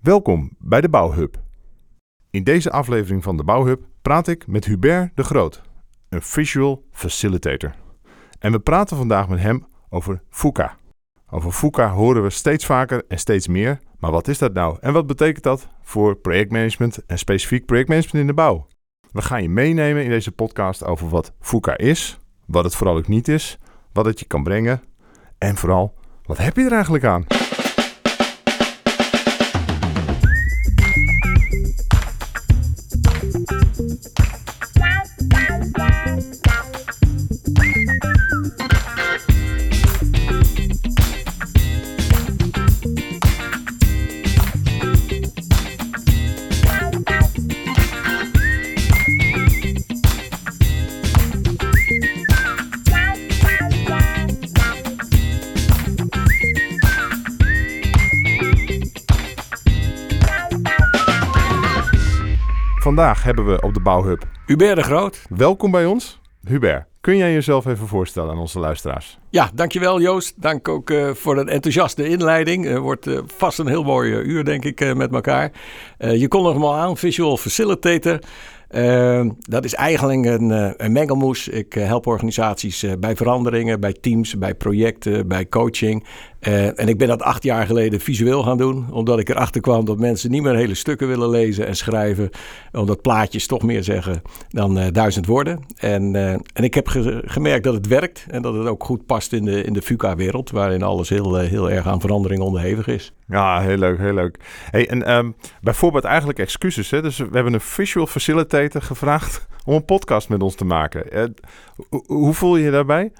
Welkom bij de Bouwhub. In deze aflevering van de Bouwhub praat ik met Hubert de Groot, een visual facilitator. En we praten vandaag met hem over FUCA. Over FUCA horen we steeds vaker en steeds meer, maar wat is dat nou en wat betekent dat voor projectmanagement en specifiek projectmanagement in de bouw? We gaan je meenemen in deze podcast over wat FUCA is, wat het vooral ook niet is, wat het je kan brengen en vooral wat heb je er eigenlijk aan? Vandaag hebben we op de Bouwhub Hubert de Groot. Welkom bij ons. Hubert, kun jij jezelf even voorstellen aan onze luisteraars? Ja, dankjewel Joost. Dank ook uh, voor een enthousiaste inleiding. Het wordt uh, vast een heel mooi uur, denk ik, met elkaar. je kon nog maar aan, visual facilitator. Dat is eigenlijk een, een mengelmoes. Ik help organisaties bij veranderingen, bij teams, bij projecten, bij coaching. Uh, en ik ben dat acht jaar geleden visueel gaan doen, omdat ik erachter kwam dat mensen niet meer hele stukken willen lezen en schrijven, omdat plaatjes toch meer zeggen dan duizend woorden. En, en ik heb ge gemerkt dat het werkt en dat het ook goed past in de, in de VUCA-wereld, waarin alles heel, heel erg aan verandering onderhevig is. Ja, heel leuk, heel leuk. Hey, en um, bijvoorbeeld eigenlijk excuses. Hè? Dus we hebben een visual facilitator gevraagd om een podcast met ons te maken. Hoe voel je je daarbij?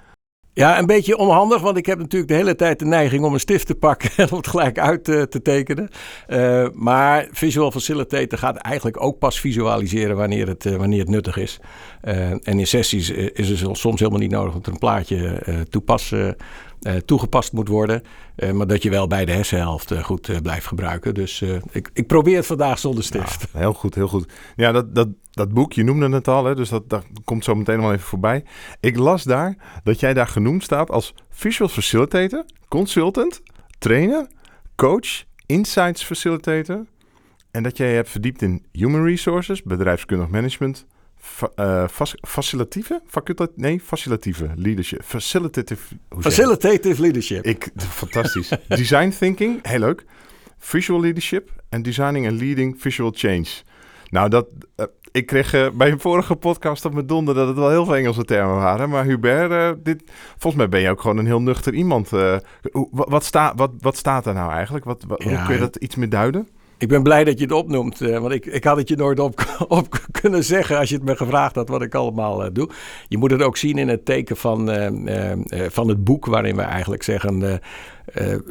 Ja, een beetje onhandig, want ik heb natuurlijk de hele tijd de neiging om een stift te pakken en om het gelijk uit uh, te tekenen. Uh, maar Visual Facilitator gaat eigenlijk ook pas visualiseren wanneer het, uh, wanneer het nuttig is. en in sessies is het soms helemaal niet nodig er een plaatje toepassen toegepast moet worden. Uh, maar dat je wel bij de hersenhelft goed blijft gebruiken. Dus ik, ik, probeer het vandaag zonder stift. heel goed, heel goed. Ja, dat, dat, dat boek, je noemde het al, hè, dus dat, dat komt zo meteen nog even voorbij. Ik las daar dat jij daar genoemd staat als visual facilitator, consultant, trainer, coach, insights facilitator. En dat jij je hebt verdiept in human resources, bedrijfskundig management, uh, facilitatieve? Facultat nee, facilitatieve leadership. Facilitative. Facilitative leadership. Ik, fantastisch. Design thinking, heel leuk. Visual leadership en designing and leading visual change. Nou, dat, uh, ik kreeg uh, bij een vorige podcast op mijn donder dat het wel heel veel Engelse termen waren. Maar Hubert, dit, volgens mij ben je ook gewoon een heel nuchter iemand. wat, wat, sta, wat, wat staat er nou eigenlijk? Wat, wat ja, hoe kun je dat iets meer duiden? Ik ben blij dat je het opnoemt, uh, want ik, ik had het je nooit op, op kunnen zeggen als je het me gevraagd had wat ik allemaal uh, doe. Je moet het ook zien in het teken van, uh, van het boek waarin we eigenlijk zeggen...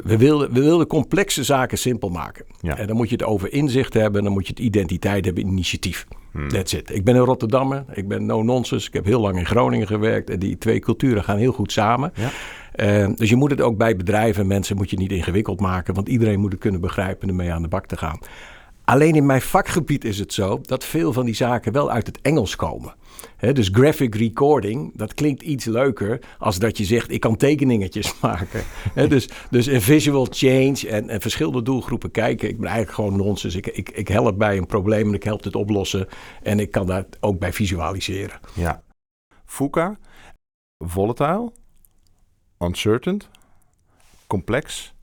we, wilden, we wilden complexe zaken simpel maken. Ja. En dan moet je het over inzicht hebben, dan moet je het identiteit hebben, initiatief. Hmm. That's it. Ik ben een Rotterdammer, ik ben no nonsense. Ik heb heel lang in Groningen gewerkt en die twee culturen gaan heel goed samen. Ja. Uh, dus je moet het ook bij bedrijven en mensen moet je niet ingewikkeld maken, want iedereen moet het kunnen begrijpen en ermee aan de bak te gaan. Alleen in mijn vakgebied is het zo dat veel van die zaken wel uit het Engels komen. Dus graphic recording, dat klinkt iets leuker als dat je zegt: ik kan tekeningetjes maken. Dus, dus een visual change en, en, verschillende doelgroepen kijken. Ik ben eigenlijk gewoon nonsens. Ik, ik, ik help bij een probleem en ik help het oplossen. En ik kan daar ook bij visualiseren. Ja. FUCA, volatile, uncertain, complex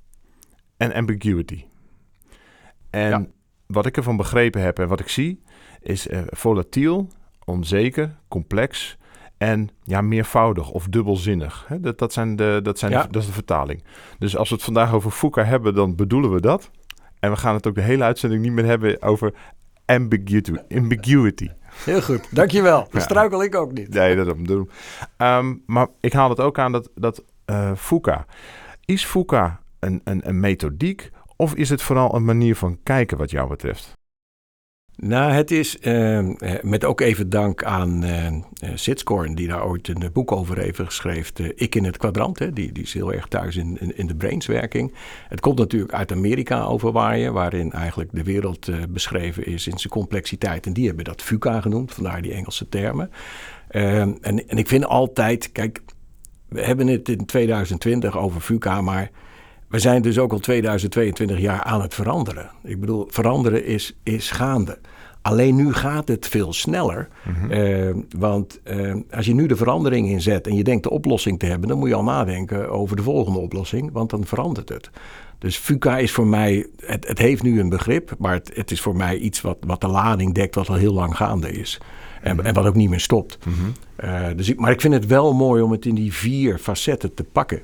en ambiguity. En wat ik ervan begrepen heb en wat ik zie, is uh, volatiel, onzeker, complex en ja, meervoudig of dubbelzinnig. Hè? Dat, dat, zijn de, dat, zijn de, dat is de vertaling. Dus als we het vandaag over FUCA hebben, dan bedoelen we dat. En we gaan het ook de hele uitzending niet meer hebben over ambiguity. ambiguity. Heel goed, dankjewel. Dat struikel ik ook niet. Nee, dat doen. Um, maar ik haal het ook aan dat, dat uh, FUCA. Is FUCA een, een, een methodiek of is het vooral een manier van kijken wat jou betreft? Nou, het is uh, met ook even dank aan uh, Sitscorn, die daar ooit een boek over heeft geschreven. Ik in het kwadrant, hè, die, die is heel erg thuis in, in, de brainswerking. Het komt natuurlijk uit Amerika overwaaien, waarin eigenlijk de wereld beschreven is in zijn complexiteit. En die hebben dat FUCA genoemd, vandaar die Engelse termen. Ehm, en, en ik vind altijd, kijk, we hebben het in 2020 over FUCA, maar we zijn dus ook al 2022 jaar aan het veranderen. Ik bedoel, veranderen is, is gaande. Alleen nu gaat het veel sneller. Eh, want eh, als je nu de verandering inzet en je denkt de oplossing te hebben, dan moet je al nadenken over de volgende oplossing, want dan verandert het. Dus FUCA is voor mij, het, het heeft nu een begrip, maar het, het, is voor mij iets wat, wat de lading dekt, wat al heel lang gaande is. En, en wat ook niet meer stopt. Uh, dus ik, maar ik vind het wel mooi om het in die vier facetten te pakken.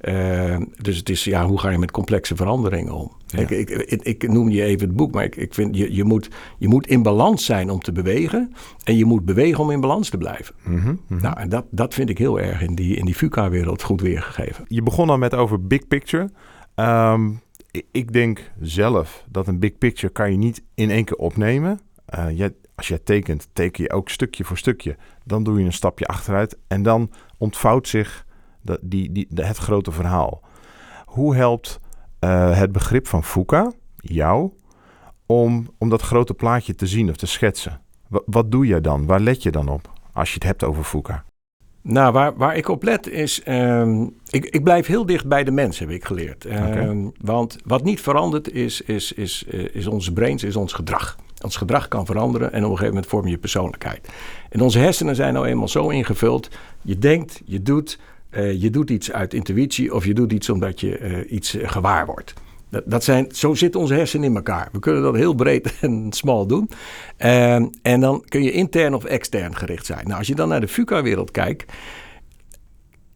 Uh, dus het is, ja, hoe ga je met complexe veranderingen om? Ja. Ik, ik, ik, ik, noem je even het boek, maar ik, ik vind je, je, moet, je moet in balans zijn om te bewegen. En je moet bewegen om in balans te blijven. Mm -hmm, mm -hmm. Nou, en dat, dat vind ik heel erg in die, in die FUCA-wereld goed weergegeven. Je begon al met over big picture. Um, ik denk zelf dat een big picture kan je niet in één keer opnemen. Uh, je, als jij tekent, teken je ook stukje voor stukje. Dan doe je een stapje achteruit en dan ontvouwt zich de, die, die, de, het grote verhaal. Hoe helpt uh, het begrip van FUCA jou om, om dat grote plaatje te zien of te schetsen? W wat doe je dan? Waar let je dan op als je het hebt over FUCA? Nou, waar, waar ik op let is, um, ik, ik blijf heel dicht bij de mens, heb ik geleerd. Okay. Want wat niet verandert is, is, is, is, is onze brains, is ons gedrag. Ons gedrag kan veranderen en op een gegeven moment vorm je persoonlijkheid. En onze hersenen zijn nou eenmaal zo ingevuld. Je denkt, je doet, uh, je doet iets uit intuïtie of je doet iets omdat je uh, iets uh, gewaar wordt. Dat, dat zijn, zo zitten onze hersenen in elkaar. We kunnen dat heel breed en smal doen. Uh, en dan kun je intern of extern gericht zijn. Nou, als je dan naar de FUCA-wereld kijkt.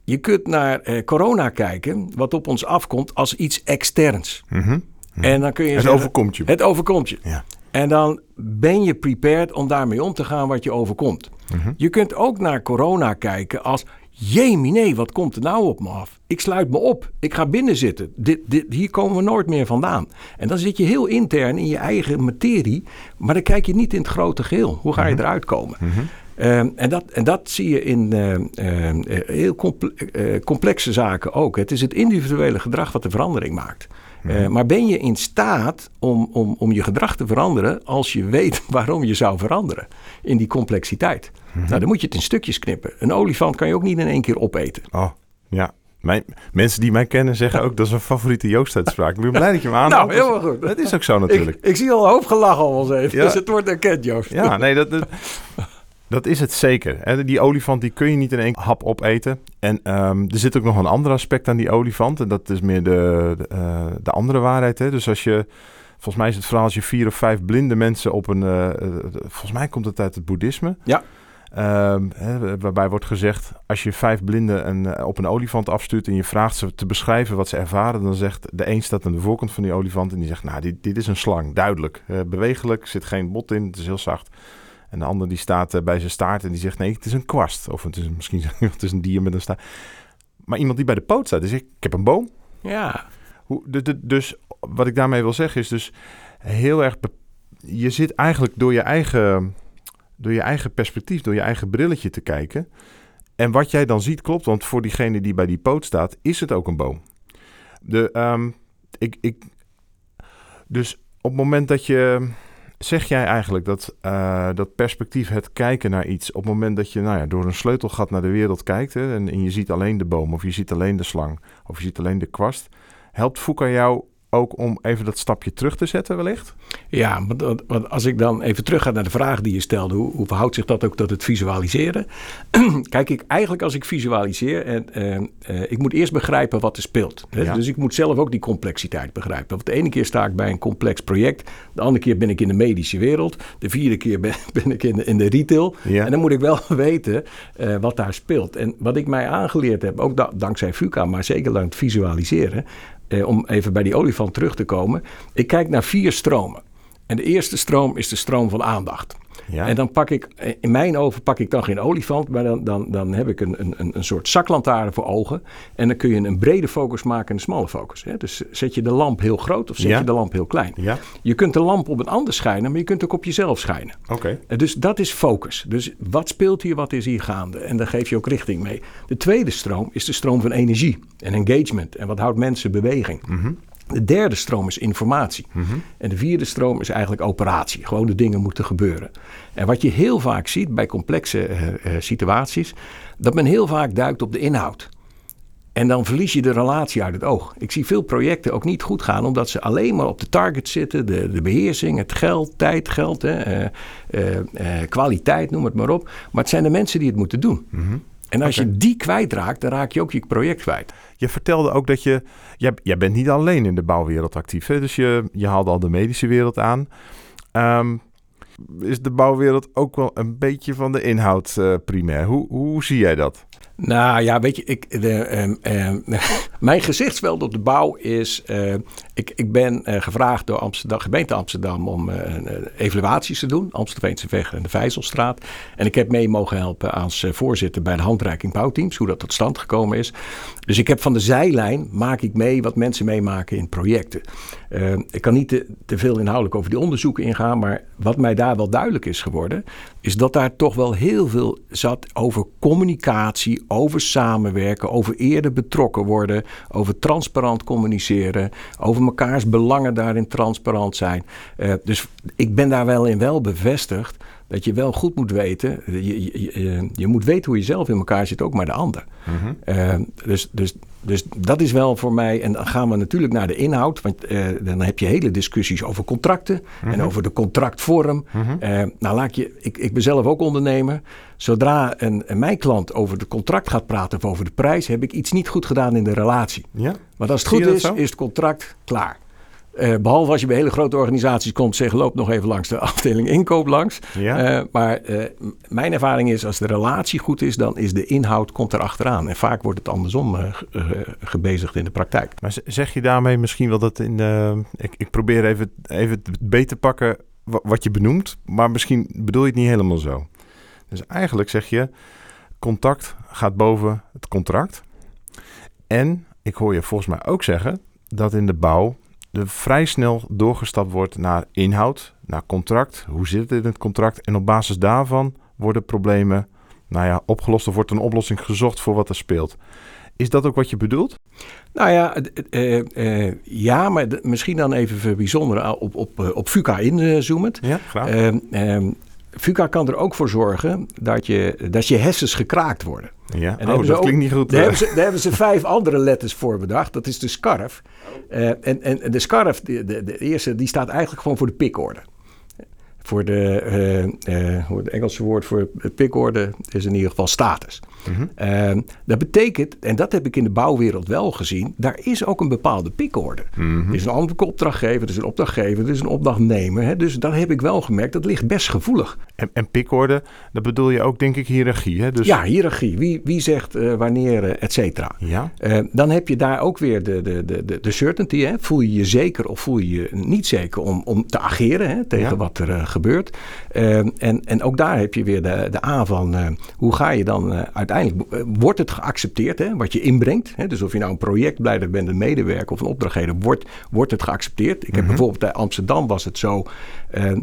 Je kunt naar corona kijken, wat op ons afkomt, als iets externs. Mm -hmm. En dan kun je het zeggen, overkomt je. Het overkomt je. Ja. En dan ben je prepared om daarmee om te gaan wat je overkomt. Mm -hmm. Je kunt ook naar corona kijken als... Jemine, wat komt er nou op me af? Ik sluit me op. Ik ga binnen zitten. Dit, dit, hier komen we nooit meer vandaan. En dan zit je heel intern in je eigen materie. Maar dan kijk je niet in het grote geheel. Hoe ga je mm -hmm. eruit komen? Mm -hmm. Um, en, dat, en dat zie je in uh, uh, heel comple uh, complexe zaken ook. Het is het individuele gedrag wat de verandering maakt. Mm. maar ben je in staat om, om, om je gedrag te veranderen als je weet waarom je zou veranderen in die complexiteit? Mm -hmm. Nou, dan moet je het in stukjes knippen. Een olifant kan je ook niet in één keer opeten. Oh, ja. Mijn, mensen die mij kennen zeggen ook dat is een favoriete Joost-uitspraak. Ik ben blij dat je me aanhaalt. nou, heel goed. Dat is ook zo natuurlijk. Ik, ik zie al een hoop gelach al eens even, ja. dus het wordt erkend, Joost. Ja, nee, dat... dat Dat is het zeker. Die olifant die kun je niet in één hap opeten. En um, er zit ook nog een ander aspect aan die olifant. En dat is meer de, de, uh, de andere waarheid. Hè? Dus als je... Volgens mij is het verhaal als je vier of vijf blinde mensen op een... Uh, volgens mij komt het uit het boeddhisme. Ja. Um, hè, waarbij wordt gezegd, als je vijf blinden een, op een olifant afstuurt en je vraagt ze te beschrijven wat ze ervaren, dan zegt de een staat aan de voorkant van die olifant en die zegt, nou, dit, dit is een slang, duidelijk, bewegelijk, zit geen bot in, het is heel zacht. En de ander die staat uh, bij zijn staart en die zegt nee, het is een kwast. Of het is misschien het is een dier met een staart. Maar iemand die bij de poot staat, die zegt ik heb een boom. Ja. Hoe, de, de, dus wat ik daarmee wil zeggen is dus heel erg... Je zit eigenlijk door je eigen, door je eigen perspectief, door je eigen brilletje te kijken. En wat jij dan ziet klopt, want voor diegene die bij die poot staat, is het ook een boom. De, um, ik, ik, dus op het moment dat je Zeg jij eigenlijk dat, uh, dat perspectief, het kijken naar iets, op het moment dat je nou ja, door een sleutelgat naar de wereld kijkt hè, en, en, je ziet alleen de boom, of je ziet alleen de slang, of je ziet alleen de kwast, helpt Foucault jou ook om even dat stapje terug te zetten wellicht? Ja, want als ik dan even terug ga naar de vraag die je stelde, hoe, hoe verhoudt zich dat ook tot het visualiseren? Kijk, ik eigenlijk als ik visualiseer, en, uh, ik moet eerst begrijpen wat er speelt. Ja. Dus ik moet zelf ook die complexiteit begrijpen. Want de ene keer sta ik bij een complex project, de andere keer ben ik in de medische wereld, de vierde keer ben, ben ik in de, in de retail. Ja. En dan moet ik wel weten uh, wat daar speelt. En wat ik mij aangeleerd heb, ook da dankzij FUCA, maar zeker aan het visualiseren, eh, om even bij die olifant terug te komen. Ik kijk naar vier stromen. En de eerste stroom is de stroom van aandacht. Ja. En dan pak ik, in mijn ogen pak ik dan geen olifant, maar dan, dan, dan heb ik een, een, een soort zaklantaarn voor ogen. En dan kun je een brede focus maken en een smalle focus. Hè? Dus zet je de lamp heel groot of zet ja. je de lamp heel klein. Ja. Je kunt de lamp op een ander schijnen, maar je kunt ook op jezelf schijnen. Okay. Dus dat is focus. Dus wat speelt hier, wat is hier gaande? En daar geef je ook richting mee. De tweede stroom is de stroom van energie en engagement. En wat houdt mensen beweging? Mm -hmm. De derde stroom is informatie. Mm -hmm. En de vierde stroom is eigenlijk operatie. Gewoon de dingen moeten gebeuren. En wat je heel vaak ziet bij complexe uh, situaties, dat men heel vaak duikt op de inhoud. En dan verlies je de relatie uit het oog. Ik zie veel projecten ook niet goed gaan, omdat ze alleen maar op de target zitten. De, de beheersing, het geld, tijd, geld, hè, eh, kwaliteit, noem het maar op. Maar het zijn de mensen die het moeten doen. En als je die kwijtraakt, dan raak je ook je project kwijt. Je vertelde ook dat je... Jij, jij bent niet alleen in de bouwwereld actief. Hè? Dus je, je haalde al de medische wereld aan. Ehm, is de bouwwereld ook wel een beetje van de inhoud eh, primair? Hoe, hoe zie jij dat? Nou ja, weet je, ik, de, ehm, ehm, mijn gezichtsveld op de bouw is. eh, ik, ik ben eh, gevraagd door Amsterdam, gemeente Amsterdam om eh, evaluaties te doen. Amstelveense weg en de Vijzelstraat. En ik heb mee mogen helpen als voorzitter bij de handreiking bouwteams. Hoe dat tot stand gekomen is. Dus ik heb van de zijlijn maak ik mee wat mensen meemaken in projecten. Eh, ik kan niet te veel inhoudelijk over die onderzoeken ingaan. Maar wat mij daar wel duidelijk is geworden. Is dat daar toch wel heel veel zat over communicatie. Over samenwerken. Over eerder betrokken worden. Over transparant communiceren. Over mekaars belangen daarin transparant zijn. Eh, dus ik ben daar wel in wel bevestigd. Dat je wel goed moet weten. Je, je, je, moet weten hoe je zelf in elkaar zit, ook maar de ander. Eh, dus, dus, dus dat is wel voor mij. En dan gaan we natuurlijk naar de inhoud. Want eh, dan heb je hele discussies over contracten. En over de contractvorm. Eh, nou, laat je, ik, ik ben zelf ook ondernemer. Zodra een, een mijn klant over het contract gaat praten of over de prijs, heb ik iets niet goed gedaan in de relatie. Ja? Want als het Zie goed is, zo? is het contract klaar. Eh, behalve als je bij hele grote organisaties komt, zeg loop nog even langs de afdeling inkoop langs. Ja. Eh, maar eh, mijn ervaring is, als de relatie goed is, dan is de inhoud komt er achteraan. En vaak wordt het andersom ge- gebezigd in de praktijk. Maar zeg je daarmee misschien wel dat in de... Ik, ik probeer even, even het beet te pakken wa- wat je benoemt, maar misschien bedoel je het niet helemaal zo. Dus eigenlijk zeg je, contact gaat boven het contract. En ik hoor je volgens mij ook zeggen dat in de bouw er vrij snel doorgestapt wordt naar inhoud, naar contract. Hoe zit het in het contract? En op basis daarvan worden problemen nou ja, opgelost of wordt een oplossing gezocht voor wat er speelt. Is dat ook wat je bedoelt? Nou ja, eh, eh, ja maar misschien dan even bijzonder op, op, eh, op VUCA inzoomend. Ja, graag. Ehm, VUCA kan er ook voor zorgen dat je, dat je hersens gekraakt worden. ja. En Oh, dat ook- klinkt niet goed. Daar eh. hebben, ze, daar hebben ze vijf andere letters voor bedacht. Dat is de SCARF. Eh, en, en de SCARF, de, de, de eerste, die staat eigenlijk gewoon voor de pikorde. Voor de, eh, hoe het Engelse woord voor pikorde is in ieder geval status. Mhm. Dat betekent, en dat heb ik in de bouwwereld wel gezien, daar is ook een bepaalde pikorde. Mhm. Er is een andere opdrachtgever, er is een opdrachtgever, er is een opdrachtnemer. Hè? Dus dat heb ik wel gemerkt, dat ligt best gevoelig. En, en pikorde, dat bedoel je ook denk ik hiërarchie. Hè? Dus, Ja, hiërarchie. Wie, wie zegt eh, wanneer, eh, et cetera. Ja. Eh, dan heb je daar ook weer de, de, de, de, certainty. Hè? Voel je je zeker of voel je je niet zeker om, om te ageren hè, tegen Ja. wat er gebeurt. En, en ook daar heb je weer de, de A van hoe ga je dan uiteindelijk, wordt het geaccepteerd hè, wat je inbrengt? Hè? Dus of je nou een projectleider bent, een medewerker of een opdrachtgever, wordt, wordt het geaccepteerd? Ik heb bijvoorbeeld bij Amsterdam was het zo,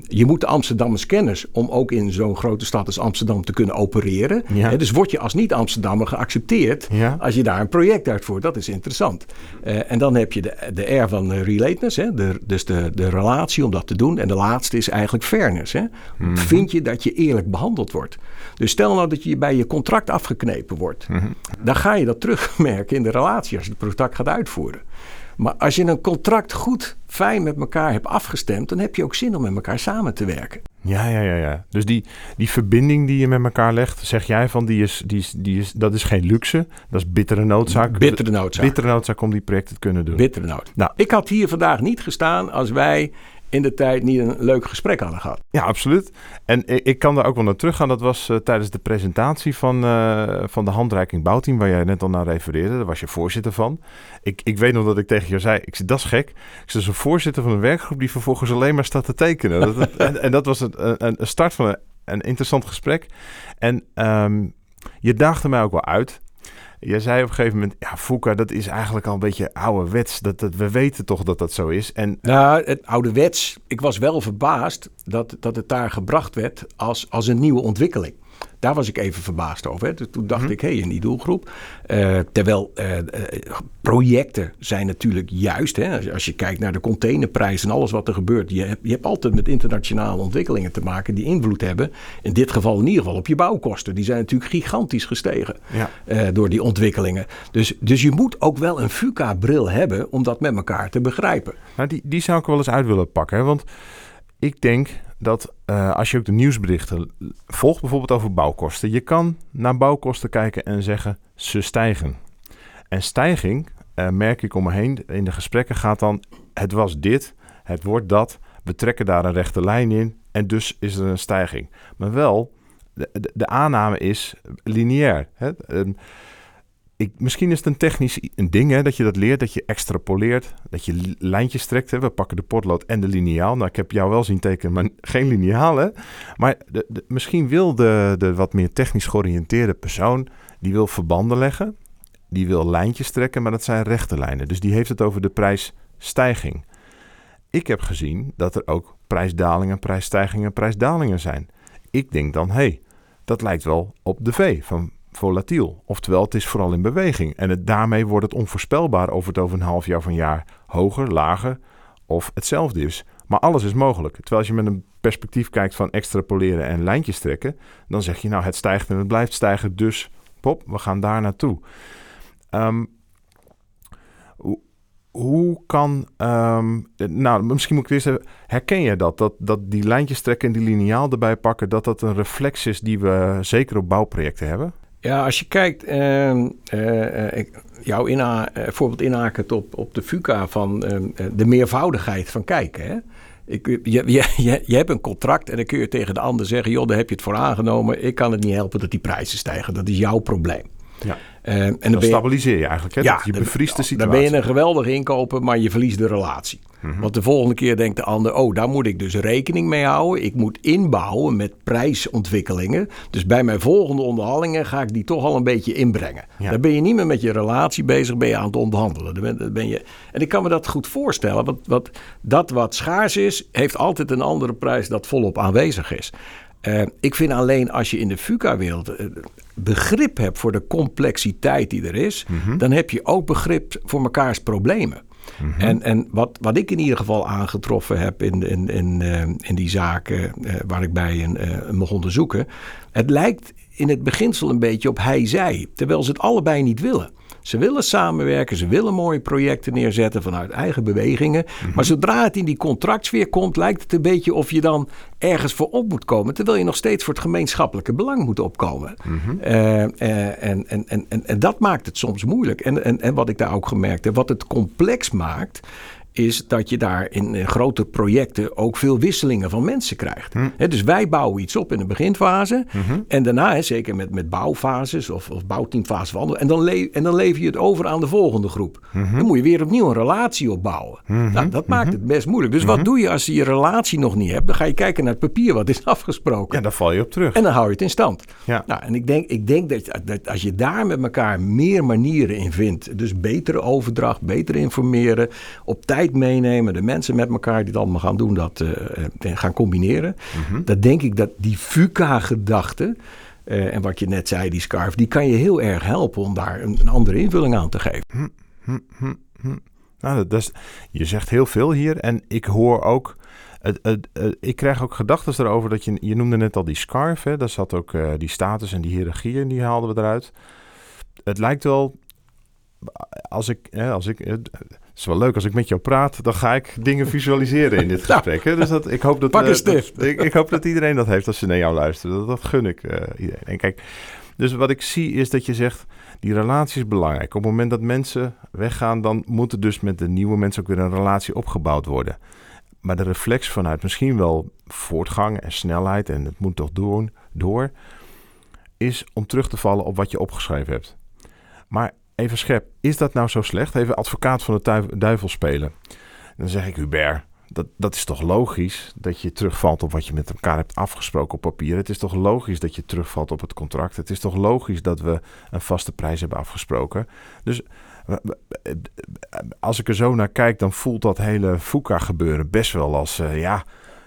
je moet de Amsterdammers kennis om ook in zo'n grote stad als Amsterdam te kunnen opereren. Ja. Dus word je als niet-Amsterdammer geaccepteerd Ja. als je daar een project uitvoert. Dat is interessant. Eh, en dan heb je de, de R van uh, relatedness, hè? De, dus de, de relatie om dat te doen. En de laatste is eigenlijk fairness. Hè? Vind je dat je eerlijk behandeld wordt? Dus stel nou dat je bij je contract afgeknepen wordt. Dan ga je dat terugmerken in de relatie als je het contract gaat uitvoeren. Maar als je een contract goed, fijn met elkaar hebt afgestemd, dan heb je ook zin om met elkaar samen te werken. Ja, ja, ja, ja. Dus die, die verbinding die je met elkaar legt, zeg jij van, die is, die is, die is, dat is geen luxe. Dat is bittere noodzaak. Bittere noodzaak. Bittere noodzaak om die projecten te kunnen doen. Bittere nood. Nou. Ik had hier vandaag niet gestaan als wij in de tijd niet een leuk gesprek hadden gehad. Ja, absoluut. En ik, kan daar ook wel naar teruggaan. Dat was eh, tijdens de presentatie van, eh, van de handreiking bouwteam, waar jij net al naar refereerde. Daar was je voorzitter van. Ik, ik weet nog dat ik tegen jou zei, ik zei, dat is gek. Ik zei, is een voorzitter van een werkgroep die vervolgens alleen maar staat te tekenen. Dat, en, en dat was een, een, start van een, een interessant gesprek. En ehm, je daagde mij ook wel uit. Jij zei op een gegeven moment, ja, Fouca, dat is eigenlijk al een beetje ouderwets. Dat, dat, we weten toch dat dat zo is. En Nou, het ouderwets. Ik was wel verbaasd dat, dat het daar gebracht werd als, als een nieuwe ontwikkeling. Daar was ik even verbaasd over. Hè. Toen dacht mhm. ik, hé, hey, in die doelgroep. Uh, terwijl uh, projecten zijn natuurlijk juist, hè, als je kijkt naar de containerprijs en alles wat er gebeurt. Je hebt, je hebt altijd met internationale ontwikkelingen te maken die invloed hebben. In dit geval in ieder geval op je bouwkosten. Die zijn natuurlijk gigantisch gestegen ja. door die ontwikkelingen. Dus, dus je moet ook wel een FUCA-bril hebben om dat met elkaar te begrijpen. Nou, die, die zou ik wel eens uit willen pakken. Hè? Want ik denk dat uh, als je ook de nieuwsberichten volgt, bijvoorbeeld over bouwkosten, je kan naar bouwkosten kijken en zeggen ze stijgen. En stijging, uh, merk ik om me heen, in de gesprekken gaat dan, het was dit, het wordt dat, we trekken daar een rechte lijn in en dus is er een stijging. Maar wel, de, de, de aanname is lineair. Hè? Ik, misschien is het een technisch een ding hè, dat je dat leert, dat je extrapoleert, dat je lijntjes trekt. Hè. We pakken de potlood en de liniaal. Nou, ik heb jou wel zien tekenen, maar geen liniaal. Hè. Maar de, misschien wil de, de wat meer technisch georiënteerde persoon, die wil verbanden leggen, die wil lijntjes trekken, maar dat zijn rechte lijnen. Dus die heeft het over de prijsstijging. Ik heb gezien dat er ook prijsdalingen, prijsstijgingen, prijsdalingen zijn. Ik denk dan, hé, hey, dat lijkt wel op de V van volatiel. Oftewel, het is vooral in beweging. En het, daarmee wordt het onvoorspelbaar of het over een half jaar van jaar hoger, lager of hetzelfde is. Maar alles is mogelijk. Terwijl als je met een perspectief kijkt van extrapoleren en lijntjes trekken, dan zeg je nou het stijgt en het blijft stijgen, dus pop, we gaan daar naartoe. Um, hoe, kan, ehm, nou misschien moet ik eerst herken je dat, dat, dat die lijntjes trekken en die liniaal erbij pakken, dat dat een reflex is die we zeker op bouwprojecten hebben? Ja, als je kijkt, uh, uh, jouw inha voorbeeld inhakend op, op de FUCA van ehm, de meervoudigheid van kijken. Hè? Ik, je, je, je, hebt een contract en dan kun je tegen de ander zeggen: joh, daar heb je het voor aangenomen. Ik kan het niet helpen dat die prijzen stijgen. Dat is jouw probleem. Ja. Uh, en dan, stabiliseer je eigenlijk. Hè? Ja, je bevriest de situatie. Dan ben je een geweldige inkoper, maar je verliest de relatie. Mhm. Want de volgende keer denkt de ander: oh, daar moet ik dus rekening mee houden. Ik moet inbouwen met prijsontwikkelingen. Dus bij mijn volgende onderhandelingen ga ik die toch al een beetje inbrengen. Dan ben je niet meer met je relatie bezig, ben je aan het onderhandelen. Dan ben, dan ben je... En ik kan me dat goed voorstellen. Want, wat, dat wat schaars is, heeft altijd een andere prijs dat volop aanwezig is. Uh, ik vind alleen als je in de FUCA-wereld uh, begrip hebt voor de complexiteit die er is, mhm. dan heb je ook begrip voor mekaars problemen. Mhm. En, en wat, wat ik in ieder geval aangetroffen heb in, in, in, uh, in die zaken waar ik bij een, mocht onderzoeken, het lijkt in het beginsel een beetje op hij-zij, terwijl ze het allebei niet willen. Ze willen samenwerken, ze willen mooie projecten neerzetten vanuit eigen bewegingen. Mhm. Maar zodra het in die contractsfeer komt, lijkt het een beetje of je dan ergens voor op moet komen. Terwijl je nog steeds voor het gemeenschappelijke belang moet opkomen. Mhm. Eh, eh, en, en, en, en, dat maakt het soms moeilijk. En, en, en wat ik daar ook gemerkt heb, wat het complex maakt is dat je daar in grote projecten ook veel wisselingen van mensen krijgt. Hm. dus wij bouwen iets op in de beginfase. Mhm. En daarna, zeker met, met bouwfases of, of bouwteamfases van En dan, en dan lever je het over aan de volgende groep. Mhm. Dan moet je weer opnieuw een relatie opbouwen. Mhm. Nou, dat maakt het best moeilijk. Dus wat doe je als je je relatie nog niet hebt? Dan ga je kijken naar het papier wat is afgesproken. Ja, daar val je op terug. En dan hou je het in stand. Ja. Nou, en ik denk, ik denk dat, dat als je daar met elkaar meer manieren in vindt. Dus betere overdracht, beter informeren, op tijd meenemen, de mensen met elkaar die het allemaal gaan doen, dat uh, gaan combineren. Mm Dan denk ik dat die FUCA-gedachte, uh, en wat je net zei, die scarf, die kan je heel erg helpen om daar een, een andere invulling aan te geven. Hm, hm, hm, nou, dat is, je zegt heel veel hier en ik hoor ook. Ik krijg ook gedachten erover dat je, je noemde net al die scarf, hè, daar zat ook uh, die status en die hiërarchie en die haalden we eruit. Het lijkt wel, als ik, hè, als ik, het is wel leuk als ik met jou praat, dan ga ik dingen visualiseren in dit gesprek. Hè? Dus dat, ik, hoop dat, Pak een uh, ik, ik, hoop dat iedereen dat heeft als ze naar jou luisteren. Dat, dat gun ik uh, iedereen. En kijk, dus wat ik zie is dat je zegt, die relatie is belangrijk. Op het moment dat mensen weggaan, dan moet er dus met de nieuwe mensen ook weer een relatie opgebouwd worden. Maar de reflex vanuit misschien wel voortgang en snelheid en het moet toch doen, door, is om terug te vallen op wat je opgeschreven hebt. Maar even scherp, is dat nou zo slecht? Even advocaat van de duivel spelen. Dan zeg ik, Hubert, dat, dat is toch logisch dat je terugvalt op wat je met elkaar hebt afgesproken op papier. Het is toch logisch dat je terugvalt op het contract. Het is toch logisch dat we een vaste prijs hebben afgesproken. Dus als ik er zo naar kijk, dan voelt dat hele FUCA gebeuren best wel als, uh, ja,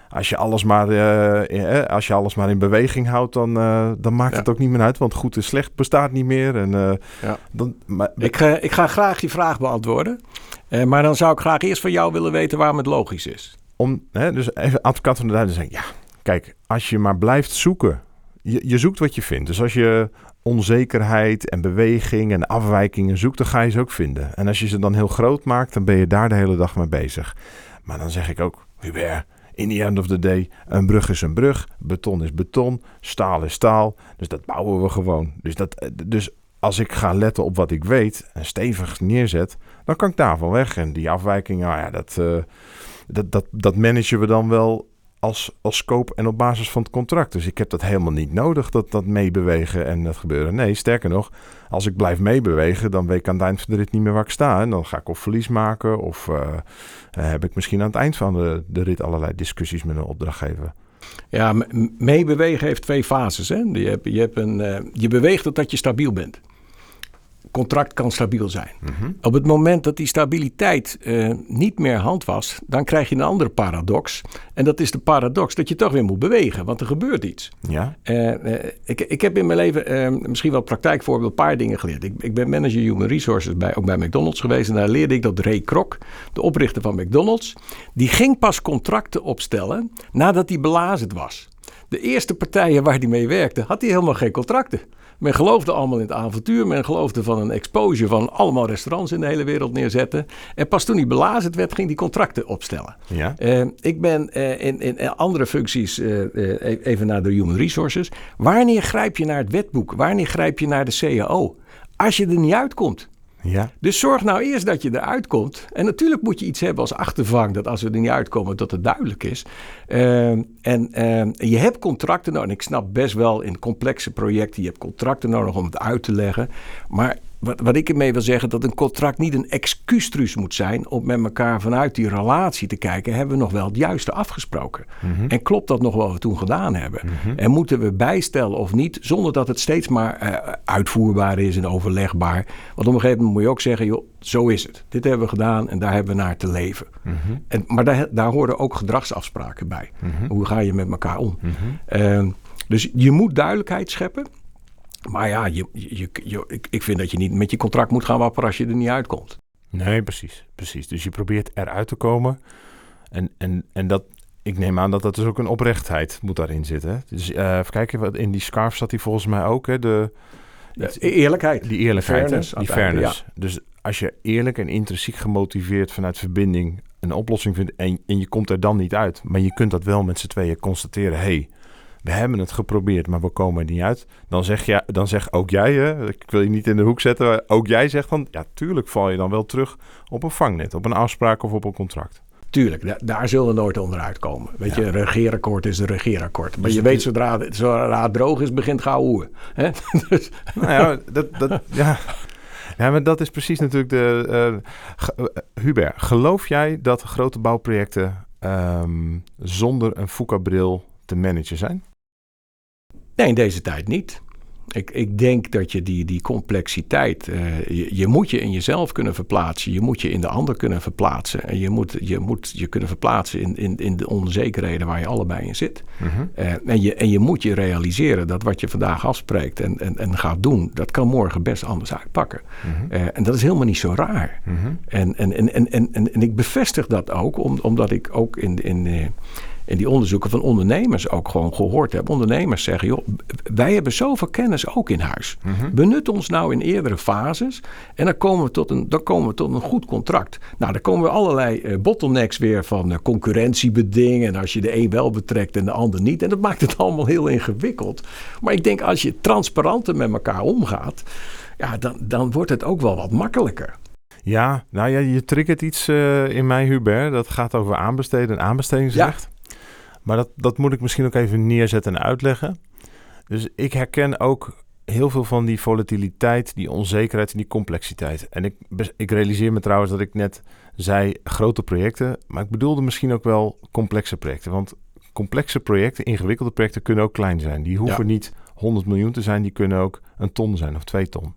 als je alles maar, eh, eh, als je alles maar in beweging houdt, dan, eh, dan maakt Ja. het ook niet meer uit. Want goed en slecht bestaat niet meer. En, eh, Ja. dan, maar, Ik, ga- ik ga graag die vraag beantwoorden. Eh, maar dan zou ik graag eerst van jou willen weten waarom het logisch is. om, hè, dus even advocaat van de duivel zeggen, ja, kijk, als je maar blijft zoeken, je, je zoekt wat je vindt. Dus als je onzekerheid en beweging en afwijkingen zoekt, dan ga je ze ook vinden. En als je ze dan heel groot maakt, dan ben je daar de hele dag mee bezig. Maar dan zeg ik ook, Hubert, in the end of the day, een brug is een brug, beton is beton, staal is staal. Dus dat bouwen we gewoon. Dus, dat, dus als ik ga letten op wat ik weet en stevig neerzet, dan kan ik daarvan weg. En die afwijkingen, nou ja, dat, eh, dat, dat, dat managen we dan wel als, als scope en op basis van het contract. Dus ik heb dat helemaal niet nodig, dat, dat meebewegen en dat gebeuren. Nee, sterker nog, als ik blijf meebewegen, dan weet ik aan het eind van de rit niet meer waar ik sta. En dan ga ik of verlies maken of eh, eh, heb ik misschien aan het eind van de, de rit allerlei discussies met een opdrachtgever. Ja, meebewegen heeft twee fases. Hè? Je, hebt, je, hebt een, eh, je beweegt totdat je stabiel bent. Contract kan stabiel zijn. Op het moment dat die stabiliteit eh, niet meer handvast, dan krijg je een andere paradox. En dat is de paradox dat je toch weer moet bewegen, want er gebeurt iets. Ja? Eh, eh, ik, ik heb in mijn leven eh, misschien wel praktijkvoorbeeld een paar dingen geleerd. Ik, ik ben manager human resources bij, ook bij McDonald's geweest. En daar leerde ik dat Ray Kroc, de oprichter van McDonald's, die ging pas contracten opstellen nadat hij belazerd was. De eerste partijen waar hij mee werkte, had hij helemaal geen contracten. Men geloofde allemaal in het avontuur. Men geloofde van een exposure van allemaal restaurants in de hele wereld neerzetten. En pas toen hij belazerd werd, ging hij contracten opstellen. Ja? Eh, ik ben eh, in, in andere functies, eh, even naar de human resources. Wanneer grijp je naar het wetboek? Wanneer grijp je naar de CAO? Als je er niet uitkomt. Ja? Dus zorg nou eerst dat je eruit komt. En natuurlijk moet je iets hebben als achtervang, dat als we er niet uitkomen, dat het duidelijk is. Eh, en eh, je hebt contracten nodig. En ik snap best wel in complexe projecten, je hebt contracten nodig om het uit te leggen. Maar wat, wat ik ermee wil zeggen, dat een contract niet een excuustruus moet zijn om met elkaar vanuit die relatie te kijken, hebben we nog wel het juiste afgesproken? En klopt dat nog wat we toen gedaan hebben? En moeten we bijstellen of niet, zonder dat het steeds maar eh, uitvoerbaar is en overlegbaar? Want op een gegeven moment moet je ook zeggen, joh, zo is het. Dit hebben we gedaan en daar hebben we naar te leven. en, maar daar, daar horen ook gedragsafspraken bij. Hoe ga je met elkaar om? Ehm, dus je moet duidelijkheid scheppen. Maar ja, je, je, je- ik, ik vind dat je niet met je contract moet gaan wapperen als je er niet uitkomt. Nee, precies, precies. Dus je probeert eruit te komen. En, en, en dat, ik neem aan dat dat dus ook een oprechtheid moet daarin zitten. Dus eh, even kijken, wat in die scarf zat die volgens mij ook, hè? De, eerlijkheid. die eerlijkheid? Fairness die fairness. Dus als je eerlijk en intrinsiek gemotiveerd vanuit verbinding een oplossing vindt en, en je komt er dan niet uit, maar je kunt dat wel met z'n tweeën constateren, hey, we hebben het geprobeerd, maar we komen er niet uit. Dan zeg, je, dan zeg ook jij, hè, ik wil je niet in de hoek zetten, ook jij zegt dan, ja, tuurlijk val je dan wel terug op een vangnet, op een afspraak of op een contract. Tuurlijk, da- daar zullen we nooit onderuit komen. Weet je, een regeerakkoord is een regeerakkoord. Maar Dus je het weet, zodra, het- zodra het droog is, begint gauw hoeën. Hè? dus, Nou ja, dat, dat, ja. ja, maar dat is precies natuurlijk de... eh, Hubert, geloof jij dat grote bouwprojecten ehm, zonder een FUCA-bril te managen zijn? Nee, in deze tijd niet. Ik, ik denk dat je die, die complexiteit, eh, je, je moet je in jezelf kunnen verplaatsen. Je moet je in de ander kunnen verplaatsen. En je moet je, moet je kunnen verplaatsen in, in, in de onzekerheden waar je allebei in zit. Eh, en, je, en je moet je realiseren dat wat je vandaag afspreekt en, en, en gaat doen, dat kan morgen best anders uitpakken. Eh, en dat is helemaal niet zo raar. En, en, en, en, en, en, en ik bevestig dat ook, om, omdat ik ook in, in, in die onderzoeken van ondernemers ook gewoon gehoord heb. Ondernemers zeggen, joh, wij hebben zoveel kennis ook in huis. Benut ons nou in eerdere fases en dan komen we tot een, dan komen we tot een goed contract. Nou, dan komen we allerlei eh, bottlenecks weer van eh, concurrentiebedingen. En als je de een wel betrekt en de ander niet. En dat maakt het allemaal heel ingewikkeld. Maar ik denk als je transparanter met elkaar omgaat, ja, dan, dan wordt het ook wel wat makkelijker. Ja, nou ja, je triggert iets eh, in mij, Hubert. Dat gaat over aanbesteden en aanbestedingsrecht. Maar dat, dat moet ik misschien ook even neerzetten en uitleggen. Dus ik herken ook heel veel van die volatiliteit, die onzekerheid en die complexiteit. En ik, ik realiseer me trouwens dat ik net zei grote projecten, maar ik bedoelde misschien ook wel complexe projecten. Want complexe projecten, ingewikkelde projecten kunnen ook klein zijn. Die hoeven Ja. niet 100 miljoen te zijn, die kunnen ook een ton zijn of twee ton.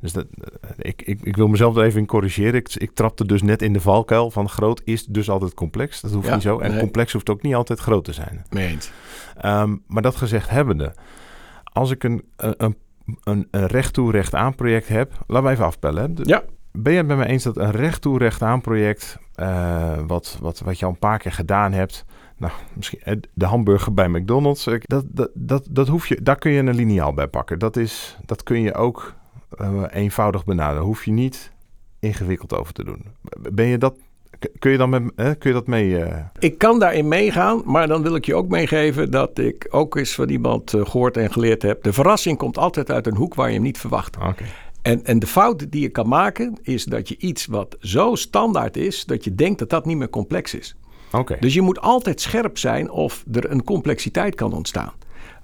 Dus dat, eh, ik, ik, ik wil mezelf er even in corrigeren. Ik, ik trapte dus net in de valkuil van groot is dus altijd complex. Dat hoeft Ja, niet zo. En nee. complex hoeft ook niet altijd groot te zijn. Meent. Ehm, maar dat gezegd hebbende, als ik een, een, een, een, een recht toe recht aan project heb, laten we even hè. De- Ja. Ben je het met me eens dat een recht toe recht aan project, eh, wat, wat, wat je al een paar keer gedaan hebt, nou, misschien eh, de hamburger bij McDonald's, eh, dat, dat, dat, dat hoef je, daar kun je een liniaal bij pakken. Dat, is, dat kun je ook eh, eenvoudig benaderen. Hoef je niet ingewikkeld over te doen. Ben je dat, kun je, dan met, eh, kun je dat mee... eh, Ik kan daarin meegaan, maar dan wil ik je ook meegeven dat ik ook eens van iemand eh, gehoord en geleerd heb. De verrassing komt altijd uit een hoek waar je hem niet verwacht. Oké. En, en de fout die je kan maken is dat je iets wat zo standaard is, dat je denkt dat dat niet meer complex is. Oké. Dus je moet altijd scherp zijn of er een complexiteit kan ontstaan.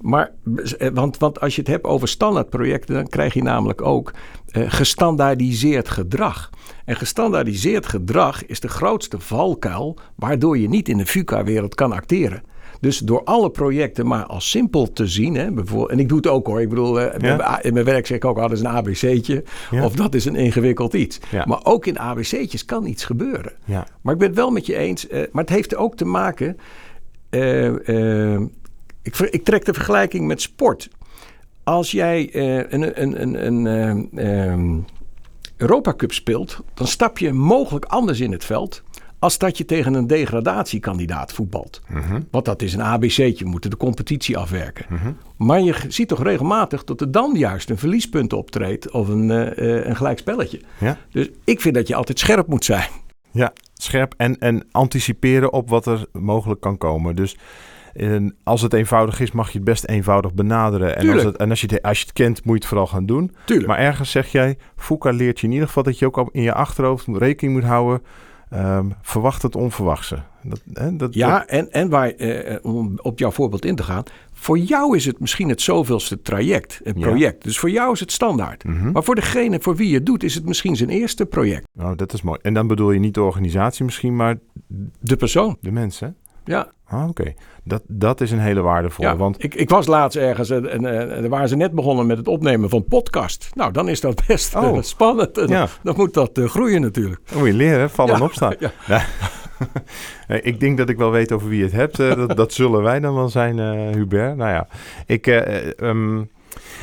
Maar, eh, want, want als je het hebt over standaardprojecten, dan krijg je namelijk ook eh, gestandaardiseerd gedrag. En gestandaardiseerd gedrag is de grootste valkuil waardoor je niet in de VUCA-wereld kan acteren. Dus door alle projecten maar als simpel te zien. Hè, bijvoorbeeld, en ik doe het ook hoor. Ik bedoel, eh, Ja. in mijn werk zeg ik ook, oh, dat is een ABC'tje. Ja. Of dat is een ingewikkeld iets. Ja. Maar ook in ABC'tjes kan iets gebeuren. Maar ik ben het wel met je eens. maar het heeft ook te maken. Ik, ik trek de vergelijking met sport. Als jij eh, een, een, een, een eh, ehm, Europa Cup speelt, dan stap je mogelijk anders in het veld. Als dat je tegen een degradatiekandidaat voetbalt. Mhm. Want dat is een ABC'tje, we moeten de competitie afwerken. Maar je ziet toch regelmatig dat er dan juist een verliespunt optreedt of een, eh, een gelijk spelletje. Ja. Dus ik vind dat je altijd scherp moet zijn. Ja, scherp en, en anticiperen op wat er mogelijk kan komen. Dus eh, als het eenvoudig is, mag je het best eenvoudig benaderen. En, als, het, en als, je het, als je het kent, moet je het vooral gaan doen. Tuurlijk. Maar ergens zeg jij, Fuka leert je in ieder geval dat je ook al in je achterhoofd rekening moet houden. ehm, verwacht het onverwachte. Dat, hè, dat, Ja, en, en waar, eh, eh, om op jouw voorbeeld in te gaan. Voor jou is het misschien het zoveelste traject, een Ja. project. Dus voor jou is het standaard. Mhm. Maar voor degene voor wie je het doet, is het misschien zijn eerste project. Oh, dat is mooi. En dan bedoel je niet de organisatie misschien, maar De persoon. de mensen. Ja, Ah, Oké, dat, dat is een hele waardevolle. ja. Want ik, ik was laatst ergens en, en, eh, waren ze net begonnen met het opnemen van podcast. Nou, dan is dat best eh, Oh. spannend. En Ja. Dan moet dat eh, groeien natuurlijk. dan moet je leren, vallen en Ja, opstaan. ja. Ik denk dat ik wel weet over wie je het hebt. Eh, dat, dat zullen wij dan wel zijn, eh, Hubert. Nou ja, ik... eh, eh, ehm,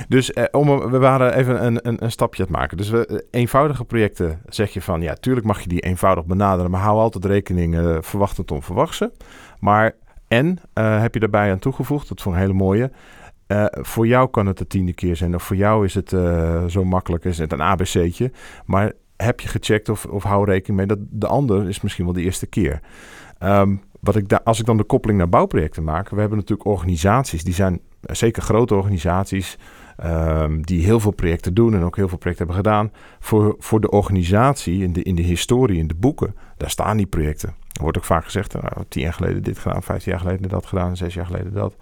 dus eh, om, we waren even een, een, een stapje aan het maken. Dus we, eh, eenvoudige projecten zeg je van... Ja, tuurlijk mag je die eenvoudig benaderen... maar hou altijd rekening uh, verwacht het. Maar en uh, heb je daarbij aan toegevoegd... dat vond een hele mooie... Uh, voor jou kan het de tiende keer zijn. Of voor jou is het uh, zo makkelijk, is het een ABC'tje. Maar heb je gecheckt of, of hou rekening mee dat de ander is misschien wel de eerste keer. Um, wat ik als ik dan de koppeling naar bouwprojecten maak, we hebben natuurlijk organisaties, die zijn zeker grote organisaties, um, die heel veel projecten doen en ook heel veel projecten hebben gedaan. Voor, voor de organisatie, in de, in de historie, in de boeken, daar staan die projecten. Wordt ook vaak gezegd, nou, tien jaar geleden dit gedaan, vijftien jaar geleden dat gedaan, zes jaar geleden dat.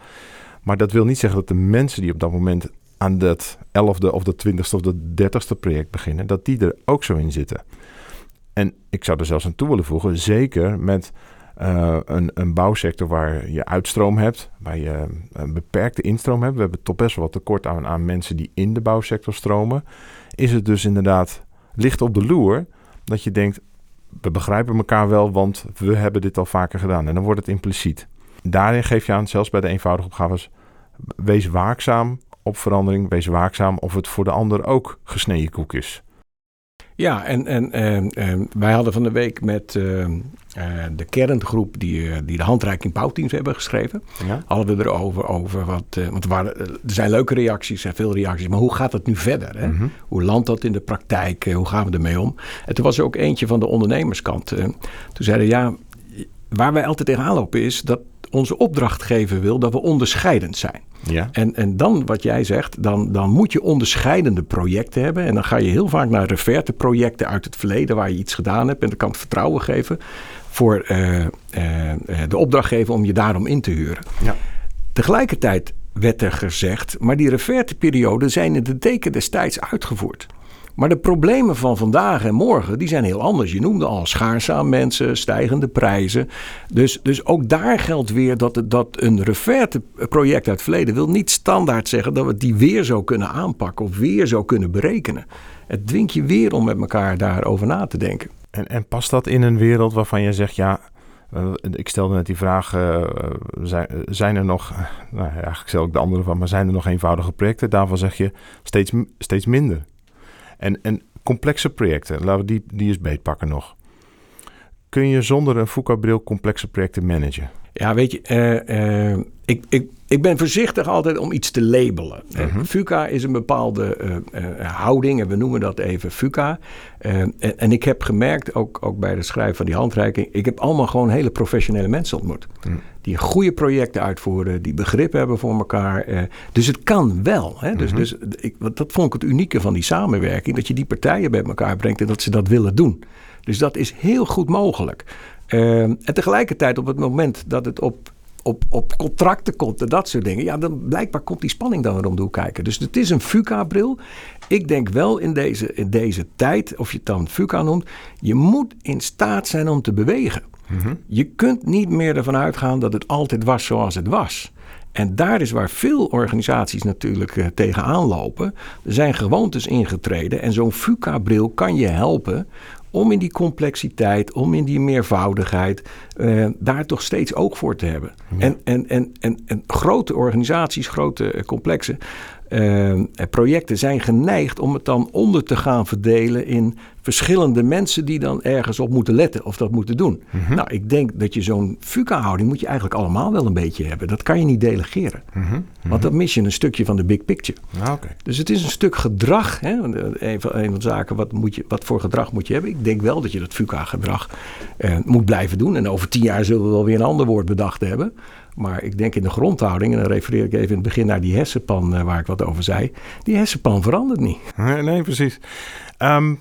Maar dat wil niet zeggen dat de mensen die op dat moment aan dat elfde of de twintigste of de dertigste project beginnen, dat die er ook zo in zitten. En ik zou er zelfs aan toe willen voegen, zeker met uh, een, een, bouwsector waar je uitstroom hebt, waar je een beperkte instroom hebt. We hebben toch best wel wat tekort aan, aan mensen die in de bouwsector stromen. Is het dus inderdaad licht op de loer dat je denkt, we begrijpen elkaar wel, want we hebben dit al vaker gedaan. En dan wordt het impliciet. Daarin geef je aan, zelfs bij de eenvoudige opgaves, wees waakzaam op verandering. Wees waakzaam of het voor de ander ook gesneden koek is. Ja, en, en, en, en wij hadden van de week met uh, uh, de kerngroep die, uh, die de handreiking bouwteams hebben geschreven. Ja? Hadden we erover over wat. eh, want er, waren, er zijn leuke reacties, er zijn veel reacties. Maar hoe gaat het nu verder? Hè? Mhm. Mm -hmm. Hoe landt dat in de praktijk? hoe gaan we ermee om? En toen was er ook eentje van de ondernemerskant. toen zeiden ja, waar wij altijd tegenaan lopen is dat onze opdrachtgever wil dat we onderscheidend zijn. Ja. En, en dan wat jij zegt, dan, dan moet je onderscheidende projecten hebben. En dan ga je heel vaak naar reverte projecten uit het verleden waar je iets gedaan hebt. En dat kan het vertrouwen geven voor uh, uh, de opdrachtgever om je daarom in te huren. Ja. Tegelijkertijd werd er gezegd, maar die reverteperioden zijn in de teken destijds uitgevoerd. Maar de problemen van vandaag en morgen, die zijn heel anders. Je noemde al schaarste aan mensen, stijgende prijzen. Dus, dus ook daar geldt weer dat, dat een reverte project uit het verleden wil niet standaard zeggen dat we die weer zo kunnen aanpakken of weer zo kunnen berekenen. Het dwingt je weer om met elkaar daarover na te denken. En, en past dat in een wereld waarvan je zegt, ja, uh, ik stelde net die vraag, uh, zijn, zijn, er nog, nou eigenlijk stel ik de andere van, maar zijn er nog eenvoudige projecten? Daarvan zeg je steeds, steeds minder. En, en complexe projecten, laten we die, die eens beetpakken nog. Kun je zonder een Fuka-bril complexe projecten managen? Ja, weet je, uh, uh, ik, ik, ik ben voorzichtig altijd om iets te labelen. Mm -hmm. FUCA is een bepaalde uh, houding en we noemen dat even FUCA. En, en, ik heb gemerkt, ook, ook bij het schrijven van die handreiking, ik heb allemaal gewoon hele professionele mensen ontmoet. Mm. Die goede projecten uitvoeren, die begrip hebben voor elkaar. dus het kan wel. Hè? Dus, mm -hmm. dus ik, dat vond ik het unieke van die samenwerking, dat je die partijen bij elkaar brengt en dat ze dat willen doen. Dus dat is heel goed mogelijk. Uh, en tegelijkertijd op het moment dat het op, op, op contracten komt en dat soort dingen, ja, dan blijkbaar komt die spanning dan weer om de hoek kijken. Dus het is een FUCA-bril. Ik denk wel in deze, in deze tijd, of je het dan FUCA noemt, je moet in staat zijn om te bewegen. Mm-hmm. Je kunt niet meer ervan uitgaan dat het altijd was zoals het was. En daar is waar veel organisaties natuurlijk uh, tegenaan lopen. Er zijn gewoontes ingetreden en zo'n FUCA-bril kan je helpen om in die complexiteit, om in die meervoudigheid, uh, daar toch steeds oog voor te hebben. Ja. En, en, en, en, en, grote organisaties, grote uh, complexe uh, projecten zijn geneigd om het dan onder te gaan verdelen in verschillende mensen die dan ergens op moeten letten of dat moeten doen. Mm-hmm. Nou, ik denk dat je zo'n FUCA-houding moet je eigenlijk allemaal wel een beetje hebben. Dat kan je niet delegeren. Mm-hmm. Mm-hmm. Want dan mis je een stukje van de big picture. Ah, okay. Dus het is een stuk gedrag. Hè? Een, van, een van de zaken, wat, moet je, wat voor gedrag moet je hebben? Ik denk wel dat je dat FUCA-gedrag uh, moet blijven doen. En over tien jaar zullen we wel weer een ander woord bedacht hebben. Maar ik denk in de grondhouding, en dan refereer ik even in het begin naar die hersenpan uh, waar ik wat over zei. Die hersenpan verandert niet. Nee, nee precies. Um,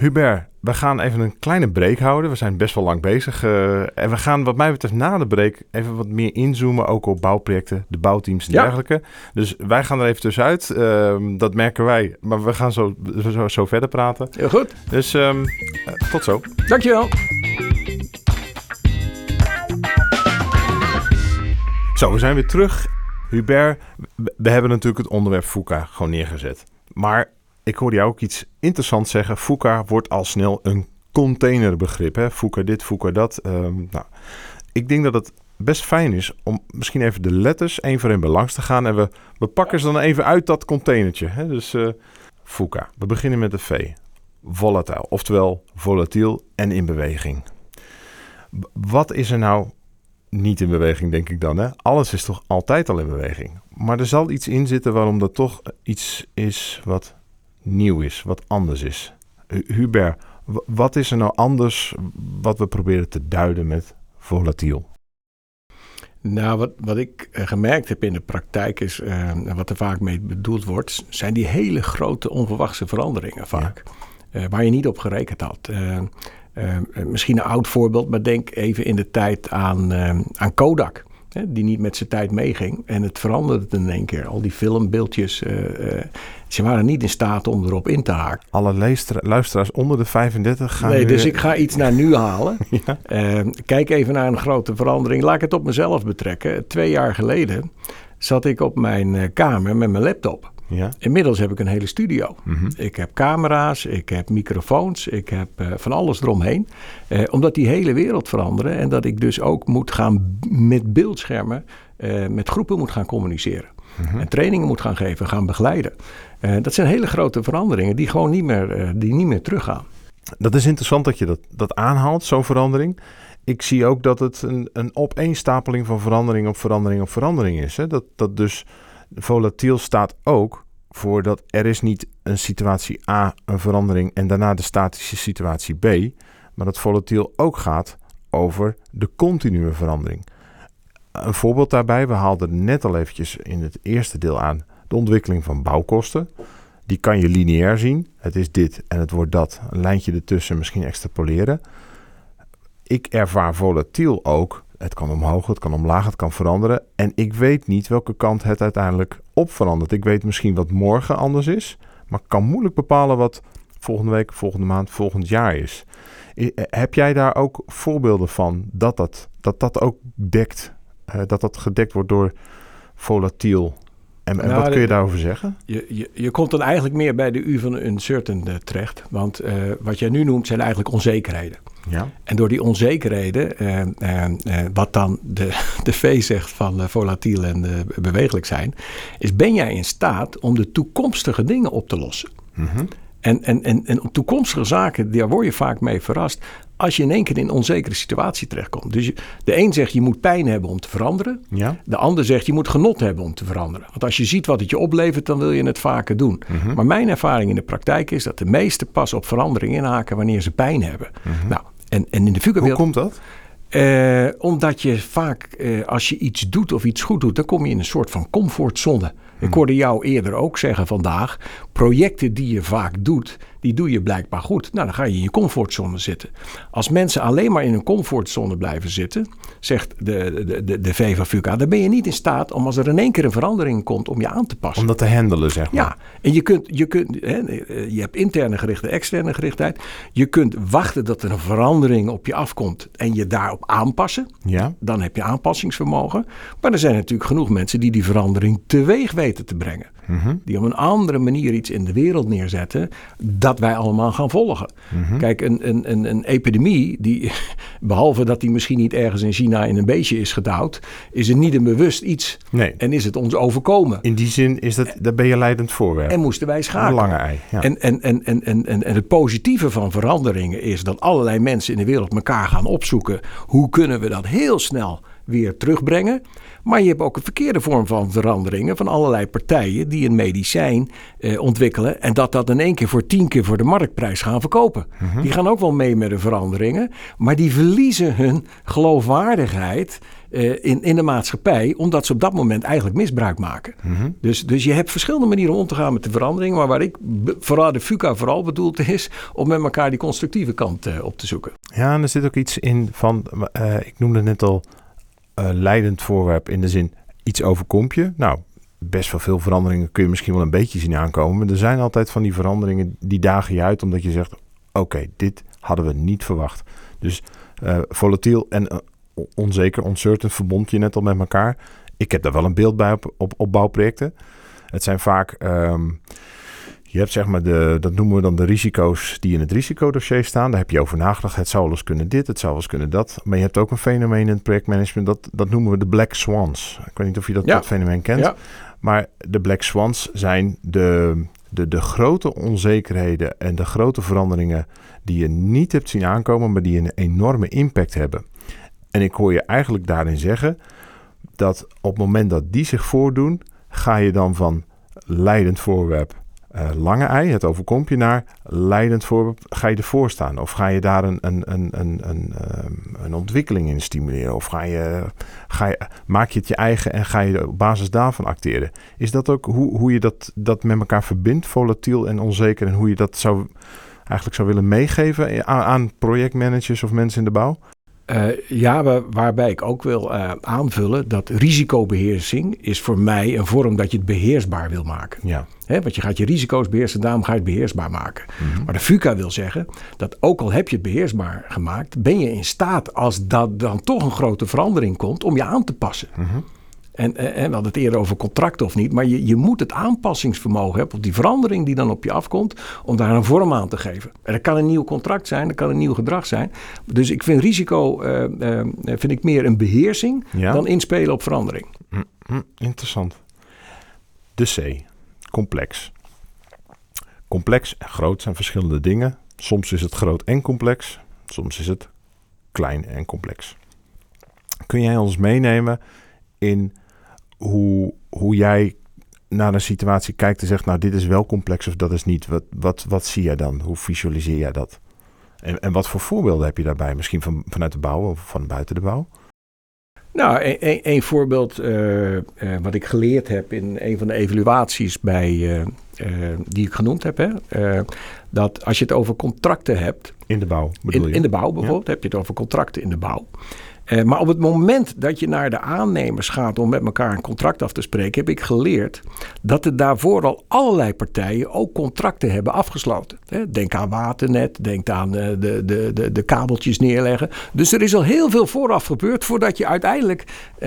Hubert, we gaan even een kleine break houden. We zijn best wel lang bezig. Uh, en we gaan wat mij betreft na de break even wat meer inzoomen. Ook op bouwprojecten, de bouwteams en ja. dergelijke. Dus wij gaan er even tussenuit. Uh, dat merken wij. Maar we gaan zo, zo, zo verder praten. Heel goed. Dus um, tot zo. Dankjewel. Zo, we zijn weer terug. Hubert, we hebben natuurlijk het onderwerp FUCA gewoon neergezet. Maar ik hoorde jou ook iets interessants zeggen. FUCA wordt al snel een containerbegrip. Hè? Dit, FUCA dat. Um, nou, ik denk dat het best fijn is om misschien even de letters één voor één belangs te gaan. En we, we pakken ze dan even uit dat containertje. Hè? Dus uh. We beginnen met de V. Volatile, oftewel volatiel en in beweging. Wat is er nou niet in beweging, denk ik dan. Hè? Alles is toch altijd al in beweging. Maar er zal iets in zitten waarom dat toch iets is wat nieuw is, wat anders is. Hubert, wat is er nou anders wat we proberen te duiden met volatiel? Nou, wat, wat ik gemerkt heb in de praktijk is, uh, wat er vaak mee bedoeld wordt, zijn die hele grote onverwachte veranderingen vaak. Ja. Uh, waar je niet op gerekend had. Uh, misschien een oud voorbeeld, maar denk even in de tijd aan, aan Kodak. Hè, die niet met zijn tijd meeging. En het veranderde in één keer. Al die filmbeeldjes, uh, ze waren niet in staat om erop in te haken. Alle luisteraars onder de 35 gaan Nee, dus ik ga iets naar nu halen. ja. kijk even naar een grote verandering. Laat ik het op mezelf betrekken. Twee jaar geleden zat ik op mijn kamer met mijn laptop. Ja. Inmiddels heb ik een hele studio. Mm-hmm. Ik heb camera's, ik heb microfoons, ik heb uh, van alles eromheen. Uh, omdat die hele wereld veranderen en dat ik dus ook moet gaan met beeldschermen, uh, met groepen moet gaan communiceren. Mm-hmm. En trainingen moet gaan geven, gaan begeleiden. dat zijn hele grote veranderingen die gewoon niet meer, die niet meer teruggaan. Dat is interessant dat je dat, dat aanhaalt, zo'n verandering. Ik zie ook dat het een, een opeenstapeling van verandering op verandering op verandering is. Hè? Dat, dat dus volatiel staat ook voor dat er is niet een situatie A, een verandering en daarna de statische situatie B, maar dat volatiel ook gaat over de continue verandering. Een voorbeeld daarbij, we haalden net al eventjes in het eerste deel aan de ontwikkeling van bouwkosten. Die kan je lineair zien. Het is dit en het wordt dat. Een lijntje ertussen, misschien extrapoleren. Ik ervaar volatiel ook het kan omhoog, het kan omlaag, het kan veranderen. En ik weet niet welke kant het uiteindelijk op verandert. Ik weet misschien wat morgen anders is, maar kan moeilijk bepalen wat volgende week, volgende maand, volgend jaar is. heb jij daar ook voorbeelden van dat dat, dat, dat ook dekt, dat dat gedekt wordt door volatiel en, en nou, wat kun je daarover zeggen? Je, je, je komt dan eigenlijk meer bij de U van uncertain uh, terecht. Want uh, wat jij nu noemt zijn eigenlijk onzekerheden. Ja. En door die onzekerheden, uh, wat dan de, de V zegt van volatiel en bewegelijk zijn, is ben jij in staat om de toekomstige dingen op te lossen. Mm en, en, en, en toekomstige zaken, daar word je vaak mee verrast als je in één keer in een onzekere situatie terechtkomt. Dus de een zegt je moet pijn hebben om te veranderen. Ja. De ander zegt je moet genot hebben om te veranderen. Want als je ziet wat het je oplevert, dan wil je het vaker doen. Mhm. Maar mijn ervaring in de praktijk is dat de meesten pas op verandering inhaken wanneer ze pijn hebben. Mhm. Nou, en, en in de Hoe komt dat? Uh, omdat je vaak, uh, als je iets doet of iets goed doet, dan kom je in een soort van comfortzone. Ik hmm. hoorde jou eerder ook zeggen vandaag, projecten die je vaak doet, die doe je blijkbaar goed. Nou, dan ga je in je comfortzone zitten. Als mensen alleen maar in een comfortzone blijven zitten, zegt de, de, de, de dan ben je niet in staat om als er in één keer een verandering komt, om je aan te passen. Om dat te handelen, zeg maar. Ja, en je kunt, je kunt, hè, je hebt interne gerichtheid, externe gerichtheid. Je kunt wachten dat er een verandering op je afkomt en je daarop aanpassen. Ja. Dan heb je aanpassingsvermogen. Maar er zijn natuurlijk genoeg mensen die die verandering teweeg weten te brengen. Mhm. Die op een andere manier iets in de wereld neerzetten dat wij allemaal gaan volgen. Mhm. Kijk, een, een, een, een, epidemie, die, behalve dat die misschien niet ergens in China in een beestje is gedouwd, is het niet een bewust iets. Nee. En is het ons overkomen. In die zin is dat, daar ben je leidend voorwerp. En moesten wij schakelen. Een lange ei. Ja. En, en, en, en, en, en, en het positieve van veranderingen is dat allerlei mensen in de wereld elkaar gaan opzoeken. Hoe kunnen we dat heel snel weer terugbrengen. Maar je hebt ook een verkeerde vorm van veranderingen van allerlei partijen die een medicijn eh, ontwikkelen en dat dat in één keer voor tien keer voor de marktprijs gaan verkopen. Mhm. Die gaan ook wel mee met de veranderingen, maar die verliezen hun geloofwaardigheid eh, in, in de maatschappij, omdat ze op dat moment eigenlijk misbruik maken. Mhm. dus, dus je hebt verschillende manieren om te gaan met de verandering, maar waar ik vooral de FUCA vooral bedoeld is, om met elkaar die constructieve kant uh, op te zoeken. Ja, en er zit ook iets in van, uh, ik noemde net al leidend voorwerp in de zin iets overkomt je. Nou, best wel veel veranderingen kun je misschien wel een beetje zien aankomen. Maar er zijn altijd van die veranderingen die dagen je uit omdat je zegt: oké, dit hadden we niet verwacht. Dus uh, volatiel en uh, onzeker, uncertain verbond je net al met elkaar. Ik heb daar wel een beeld bij op, op, bouwprojecten. Het zijn vaak um, je hebt zeg maar de, dat noemen we dan de risico's die in het risicodossier staan. Daar heb je over nagedacht. Het zou wel eens kunnen dit, het zou wel eens kunnen dat. Maar je hebt ook een fenomeen in het projectmanagement, dat, dat noemen we de black swans. Ik weet niet of je dat, dat fenomeen kent. Ja. Maar de black swans zijn de, de, de grote onzekerheden en de grote veranderingen die je niet hebt zien aankomen, maar die een enorme impact hebben. En ik hoor je eigenlijk daarin zeggen dat op het moment dat die zich voordoen, ga je dan van leidend voorwerp uh, lange ei, het overkomt je naar leidend voorbeeld, ga je ervoor staan? Of ga je daar een, een, een, een, een, ehm, een ontwikkeling in stimuleren? Of ga je, ga je, maak je het je eigen en ga je op basis daarvan acteren? Is dat ook hoe, hoe je dat, dat met elkaar verbindt, volatiel en onzeker, en hoe je dat zou, eigenlijk zou willen meegeven aan, aan projectmanagers of mensen in de bouw? Uh, ja, waarbij ik ook wil uh, aanvullen dat risicobeheersing is voor mij een vorm dat je het beheersbaar wil maken. Ja. He, want je gaat je risico's beheersen, daarom ga je het beheersbaar maken. Mhm. Maar de FUCA wil zeggen dat ook al heb je het beheersbaar gemaakt, ben je in staat als dat dan toch een grote verandering komt om je aan te passen. Mm en, en, we hadden het eerder over contracten of niet. Maar je, je moet het aanpassingsvermogen hebben op die verandering die dan op je afkomt. Om daar een vorm aan te geven. En dat kan een nieuw contract zijn, dat kan een nieuw gedrag zijn. Dus ik vind risico uh, uh, vind ik meer een beheersing dan inspelen op verandering. Hm, hm, interessant. De C, complex. Complex en groot zijn verschillende dingen. Soms is het groot en complex. Soms is het klein en complex. Kun jij ons meenemen in hoe, hoe jij naar een situatie kijkt en zegt, nou dit is wel complex of dat is niet. Wat, wat, wat zie jij dan? Hoe visualiseer jij dat? En, en wat voor voorbeelden heb je daarbij? Misschien van, vanuit de bouw of van buiten de bouw? Nou, een, een, een voorbeeld uh, uh, wat ik geleerd heb in een van de evaluaties bij, uh, die ik genoemd heb. Hè, dat als je het over contracten hebt. In de bouw bedoel in, je? In de bouw bijvoorbeeld, heb je het over contracten in de bouw. Eh, maar op het moment dat je naar de aannemers gaat om met elkaar een contract af te spreken, heb ik geleerd dat er daarvoor al allerlei partijen ook contracten hebben afgesloten. Denk aan waternet, denk aan de, de, de, de kabeltjes neerleggen. Dus er is al heel veel vooraf gebeurd voordat je uiteindelijk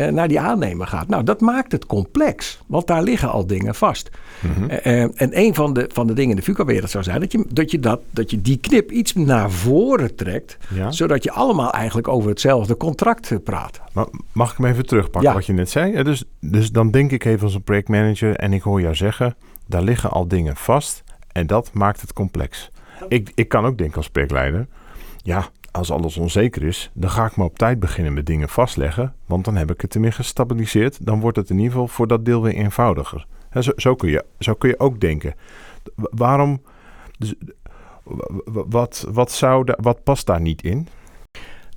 naar die aannemer gaat. Nou, dat maakt het complex, want daar liggen al dingen vast. Mhm. en een van de, van de dingen in de VUCA-wereld zou zijn dat je, dat, je dat, dat je die knip iets naar voren trekt, zodat je allemaal eigenlijk over hetzelfde contract praat. Maar mag ik hem even terugpakken wat je net zei? Dus, dus dan denk ik even als een projectmanager en ik hoor jou zeggen, daar liggen al dingen vast en dat maakt het complex. Ik, ik kan ook denken als projectleider, ja, als alles onzeker is, dan ga ik maar op tijd beginnen met dingen vastleggen. Want dan heb ik het tenminste gestabiliseerd. Dan wordt het in ieder geval voor dat deel weer eenvoudiger. Zo, zo, kun, je, zo kun je ook denken. Waarom. Dus, wat, wat, zou wat past daar niet in?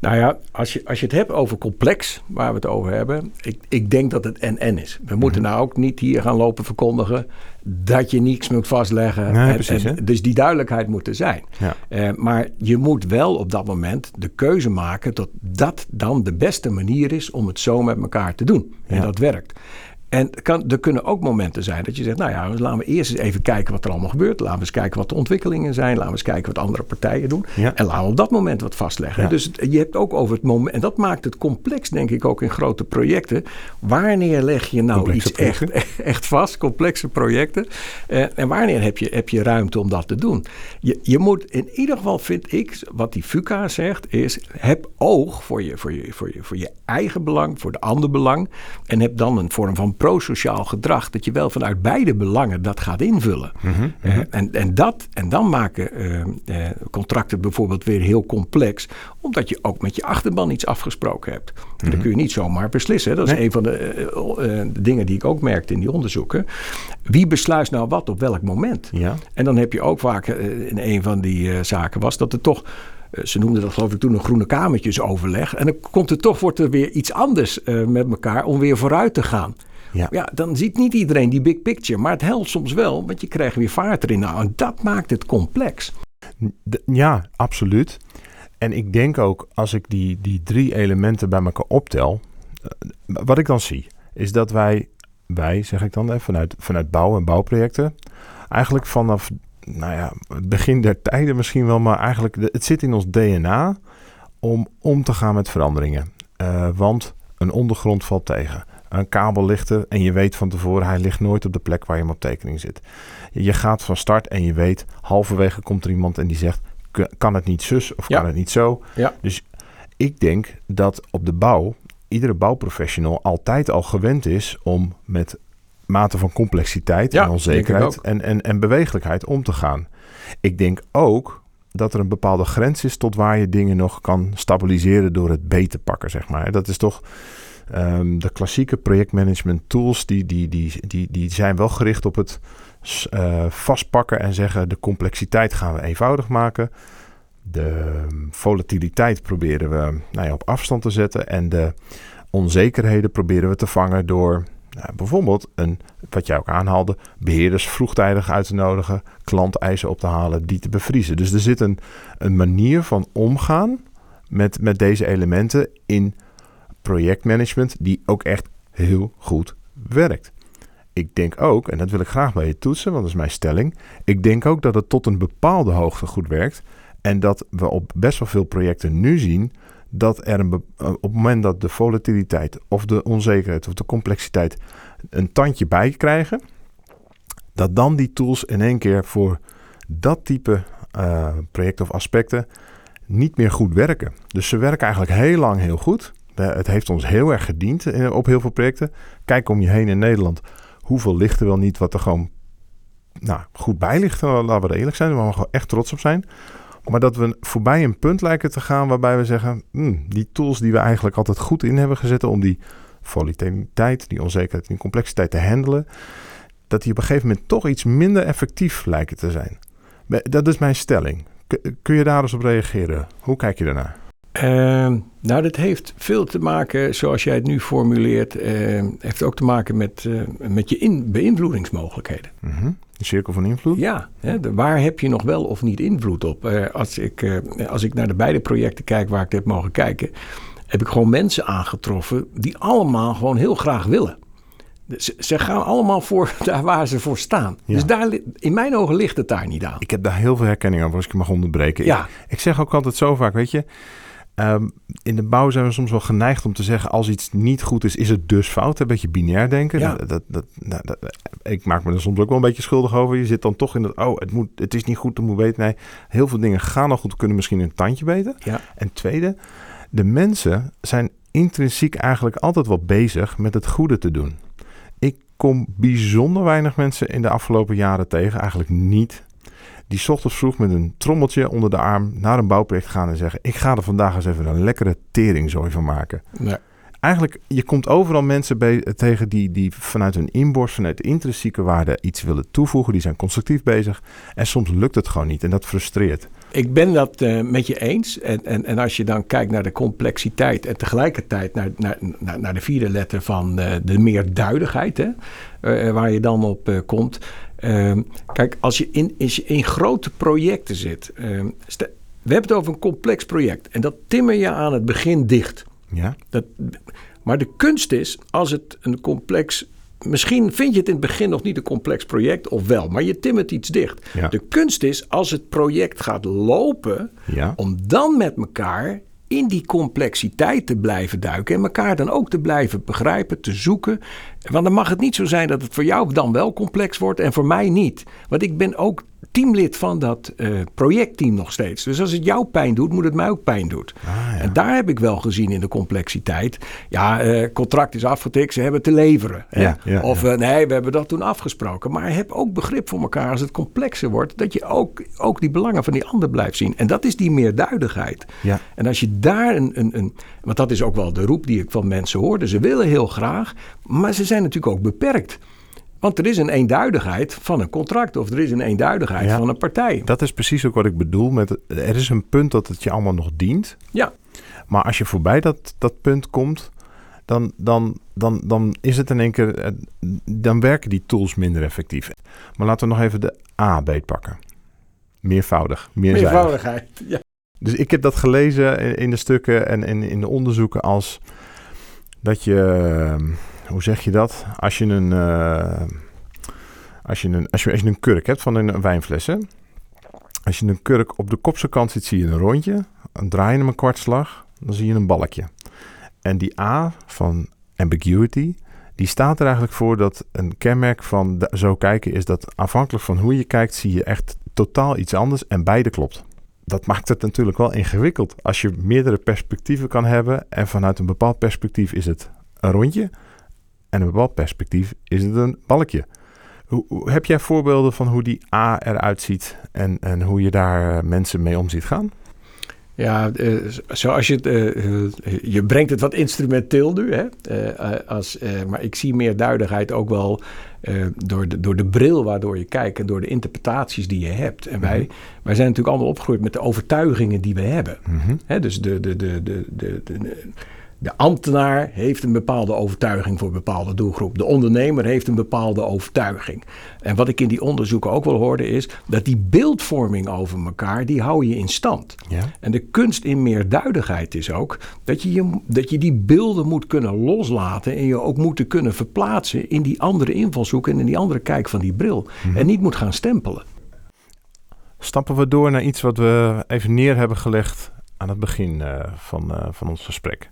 Nou ja, als je, als je het hebt over complex, waar we het over hebben, ik, ik denk dat het en-en is. We moeten mhm. nou ook niet hier gaan lopen verkondigen dat je niets moet vastleggen. en, dus die duidelijkheid moet er zijn. Ja. Uh, maar je moet wel op dat moment de keuze maken dat dat dan de beste manier is om het zo met elkaar te doen. En dat werkt. En kan, er kunnen ook momenten zijn dat je zegt, nou ja, laten we eerst eens even kijken wat er allemaal gebeurt. Laten we eens kijken wat de ontwikkelingen zijn. Laten we eens kijken wat andere partijen doen. En laten we op dat moment wat vastleggen. Dus je hebt ook over het moment, en dat maakt het complex denk ik ook in grote projecten. Wanneer leg je nou iets echt, echt vast, complexe projecten. Uh, en wanneer heb je, heb je ruimte om dat te doen? Je, je moet in ieder geval, vind ik, wat die FUCA zegt, is heb oog voor je, voor, je, voor, je, voor je eigen belang, voor de ander belang. En heb dan een vorm van prosociaal gedrag, dat je wel vanuit beide belangen dat gaat invullen. Mhm, mhm. en, en, dat, en dan maken uh, uh, contracten bijvoorbeeld weer heel complex, omdat je ook met je achterban iets afgesproken hebt. Mm Dat mhm. kun je niet zomaar beslissen. Dat is een van de, eh, de, dingen die ik ook merkte in die onderzoeken. Wie besluit nou wat op welk moment? Ja. En dan heb je ook vaak, in een van die zaken was dat er toch ze noemden dat geloof ik toen een groene kamertjesoverleg. En dan komt er toch, wordt er weer iets anders met elkaar om weer vooruit te gaan. Ja. ja, dan ziet niet iedereen die big picture. Maar het helpt soms wel, want je krijgt weer vaart erin. Nou, en dat maakt het complex. Ja, absoluut. En ik denk ook, als ik die, die drie elementen bij elkaar optel... Eh, wat ik dan zie, is dat wij, wij zeg ik dan, vanuit, vanuit bouw en bouwprojecten... eigenlijk vanaf nou ja, het begin der tijden misschien wel... maar eigenlijk, het zit in ons DNA om om te gaan met veranderingen. Uh, want een ondergrond valt tegen een kabel ligt er en je weet van tevoren, hij ligt nooit op de plek waar je hem op tekening zit. Je gaat van start en je weet, halverwege komt er iemand en die zegt, kan het niet zus of kan het niet zo? Ja. Dus ik denk dat op de bouw iedere bouwprofessional altijd al gewend is om met mate van complexiteit en onzekerheid en, en, en bewegelijkheid om te gaan. Ik denk ook dat er een bepaalde grens is tot waar je dingen nog kan stabiliseren door het beter pakken, zeg maar. Dat is toch Ehm, de klassieke projectmanagement tools die, die, die, die, die zijn wel gericht op het uh, vastpakken en zeggen de complexiteit gaan we eenvoudig maken. De volatiliteit proberen we nou ja, op afstand te zetten en de onzekerheden proberen we te vangen door nou, bijvoorbeeld een, wat jij ook aanhaalde, beheerders vroegtijdig uit te nodigen, klanteisen op te halen, die te bevriezen. Dus er zit een, een manier van omgaan met, met deze elementen in projectmanagement die ook echt heel goed werkt. Ik denk ook, en dat wil ik graag bij je toetsen, want dat is mijn stelling. Ik denk ook dat het tot een bepaalde hoogte goed werkt. En dat we op best wel veel projecten nu zien dat er een, eh, op het moment dat de volatiliteit of de onzekerheid of de complexiteit een tandje bij krijgen, dat dan die tools in één keer voor dat type uh, projecten of aspecten niet meer goed werken. Dus ze werken eigenlijk heel lang heel goed. Het heeft ons heel erg gediend op heel veel projecten. Kijk om je heen in Nederland. Hoeveel ligt er wel niet wat er gewoon nou, goed bij ligt. Laten we eerlijk zijn. Waar we gewoon echt trots op zijn. Maar dat we voorbij een punt lijken te gaan waarbij we zeggen... Hmm, die tools die we eigenlijk altijd goed in hebben gezet... om die volatiliteit, die onzekerheid, die complexiteit te handelen... dat die op een gegeven moment toch iets minder effectief lijken te zijn. Dat is mijn stelling. Kun je daar eens op reageren? Hoe kijk je daarnaar? Uh, nou, dat heeft veel te maken, zoals jij het nu formuleert, uh, heeft ook te maken met, uh, met je in, beïnvloedingsmogelijkheden. Mm De cirkel van invloed? Ja, hè, de, waar heb je nog wel of niet invloed op? Eh, als, ik, als ik naar de beide projecten kijk waar ik heb mogen kijken, heb ik gewoon mensen aangetroffen die allemaal gewoon heel graag willen. Ze, ze gaan allemaal voor daar waar ze voor staan. Ja. Dus daar, in mijn ogen ligt het daar niet aan. Ik heb daar heel veel herkenning aan, als ik mag onderbreken. Ja. Ik, ik zeg ook altijd zo vaak, weet je... ehm, in de bouw zijn we soms wel geneigd om te zeggen... als iets niet goed is, is het dus fout. Een beetje binair denken. Ja. Dat, dat, dat, nou, dat- ik maak me er soms ook wel een beetje schuldig over. Je zit dan toch in dat... oh, het, moet, het is niet goed, het moet beter. Nee, heel veel dingen gaan al goed, kunnen misschien een tandje beter. Ja. En tweede, de mensen zijn intrinsiek eigenlijk altijd wel bezig met het goede te doen. Ik kom bijzonder weinig mensen in de afgelopen jaren tegen, eigenlijk niet, die 's ochtends vroeg met een trommeltje onder de arm naar een bouwproject gaan en zeggen: Ik ga er vandaag eens even een lekkere teringzooi van maken. Nee. Eigenlijk, je komt overal mensen be- tegen die, die vanuit hun inborst, vanuit de intrinsieke waarde iets willen toevoegen. Die zijn constructief bezig. En soms lukt het gewoon niet en dat frustreert. Ik ben dat eh, met je eens. En, en, en als je dan kijkt naar de complexiteit en tegelijkertijd naar, naar, naar, naar de vierde letter van eh, de meerduidigheid, hè, eh, waar je dan op eh, komt. Ehm, kijk, als je in, als je in grote projecten zit. ehm, we hebben het over een complex project en dat timmer je aan het begin dicht. Ja? Dat, maar de kunst is, als het een complex. Misschien vind je het in het begin nog niet een complex project, of wel, maar je timmert iets dicht. Ja. De kunst is, als het project gaat lopen, Ja. om dan met elkaar in die complexiteit te blijven duiken en elkaar dan ook te blijven begrijpen, te zoeken. Want dan mag het niet zo zijn dat het voor jou dan wel complex wordt en voor mij niet. Want ik ben ook teamlid van dat eh, projectteam nog steeds. Dus als het jou pijn doet, moet het mij ook pijn doen. Ah, ja. En daar heb ik wel gezien in de complexiteit. Ja, eh, contract is afgetikt, ze hebben te leveren. Ja, ja, of eh, nee, we hebben dat toen afgesproken. Maar heb ook begrip voor elkaar als het complexer wordt. Dat je ook, ook die belangen van die ander blijft zien. En dat is die meerduidigheid. Ja. En als je daar een, een, een. Want dat is ook wel de roep die ik van mensen hoorde. Ze willen heel graag, maar ze zijn natuurlijk ook beperkt. Want er is een eenduidigheid van een contract. Of er is een eenduidigheid Ja. van een partij. Dat is precies ook wat ik bedoel met... Er is een punt dat het je allemaal nog dient. Ja, Maar als je voorbij dat, dat punt komt, dan, dan, dan, dan is het in één keer, eh, dan werken die tools minder effectief. Maar laten we nog even de A beetpakken. Meervoudig, meerzijdig. meervoudigheid. Ja. Dus ik heb dat gelezen in- de stukken en in, in de onderzoeken als dat je, hoe zeg je dat? Als je een, eh, als je een, als je, als je een kurk hebt van een, wijnfles, hè? Als je een kurk op de kopse kant ziet, zie je een rondje. Dan draai je hem een kwartslag, dan zie je een balkje. En die A van ambiguity, die staat er eigenlijk voor dat een kenmerk van zo kijken is dat afhankelijk van hoe je kijkt, zie je echt totaal iets anders en beide klopt dat maakt het natuurlijk wel ingewikkeld. Als je meerdere perspectieven kan hebben en vanuit een bepaald perspectief is het een rondje en een bepaald perspectief is het een balkje. Hoe, heb jij voorbeelden van hoe die A eruit ziet en, en hoe je daar eh, mensen mee om ziet gaan? Ja, eh, zoals je het. eh, je brengt het wat instrumenteel nu, hè? Als, maar ik zie meer duidelijkheid ook wel door, de, door de bril waardoor je kijkt en door de interpretaties die je hebt. En wij, wij zijn natuurlijk allemaal opgegroeid met de overtuigingen die we hebben. Hè, dus de, de, de, de, de, de, ambtenaar heeft een bepaalde overtuiging voor een bepaalde doelgroep. De ondernemer heeft een bepaalde overtuiging. En wat ik in die onderzoeken ook wel hoorde is dat die beeldvorming over elkaar, die hou je in stand. Ja. En de kunst in meerduidigheid is ook dat je, je, dat je die beelden moet kunnen loslaten en je ook moet kunnen verplaatsen in die andere invalshoek en in die andere kijk van die bril. En niet moet gaan stempelen. Stappen we door naar iets wat we even neer hebben gelegd aan het begin eh, van, eh, van ons gesprek.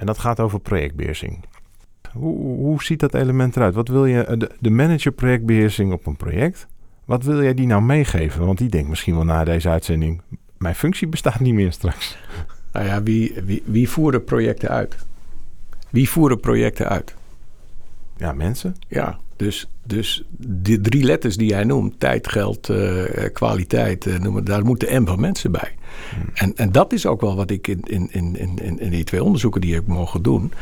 En dat gaat over projectbeheersing. Hoe, hoe ziet dat element eruit? Wat wil je, eh, de, de manager projectbeheersing op een project, wat wil jij die nou meegeven? Want die denkt misschien wel na deze uitzending, mijn functie bestaat niet meer straks. Nou ja, wie, wie, wie voeren projecten uit? Wie voeren projecten uit? Ja, mensen. Ja, dus, dus die drie letters die jij noemt, tijd, geld, eh, kwaliteit, eh, noem het, daar moet de M van mensen bij. En, en dat is ook wel wat ik in, in, in, in, in die twee onderzoeken die ik mogen doen.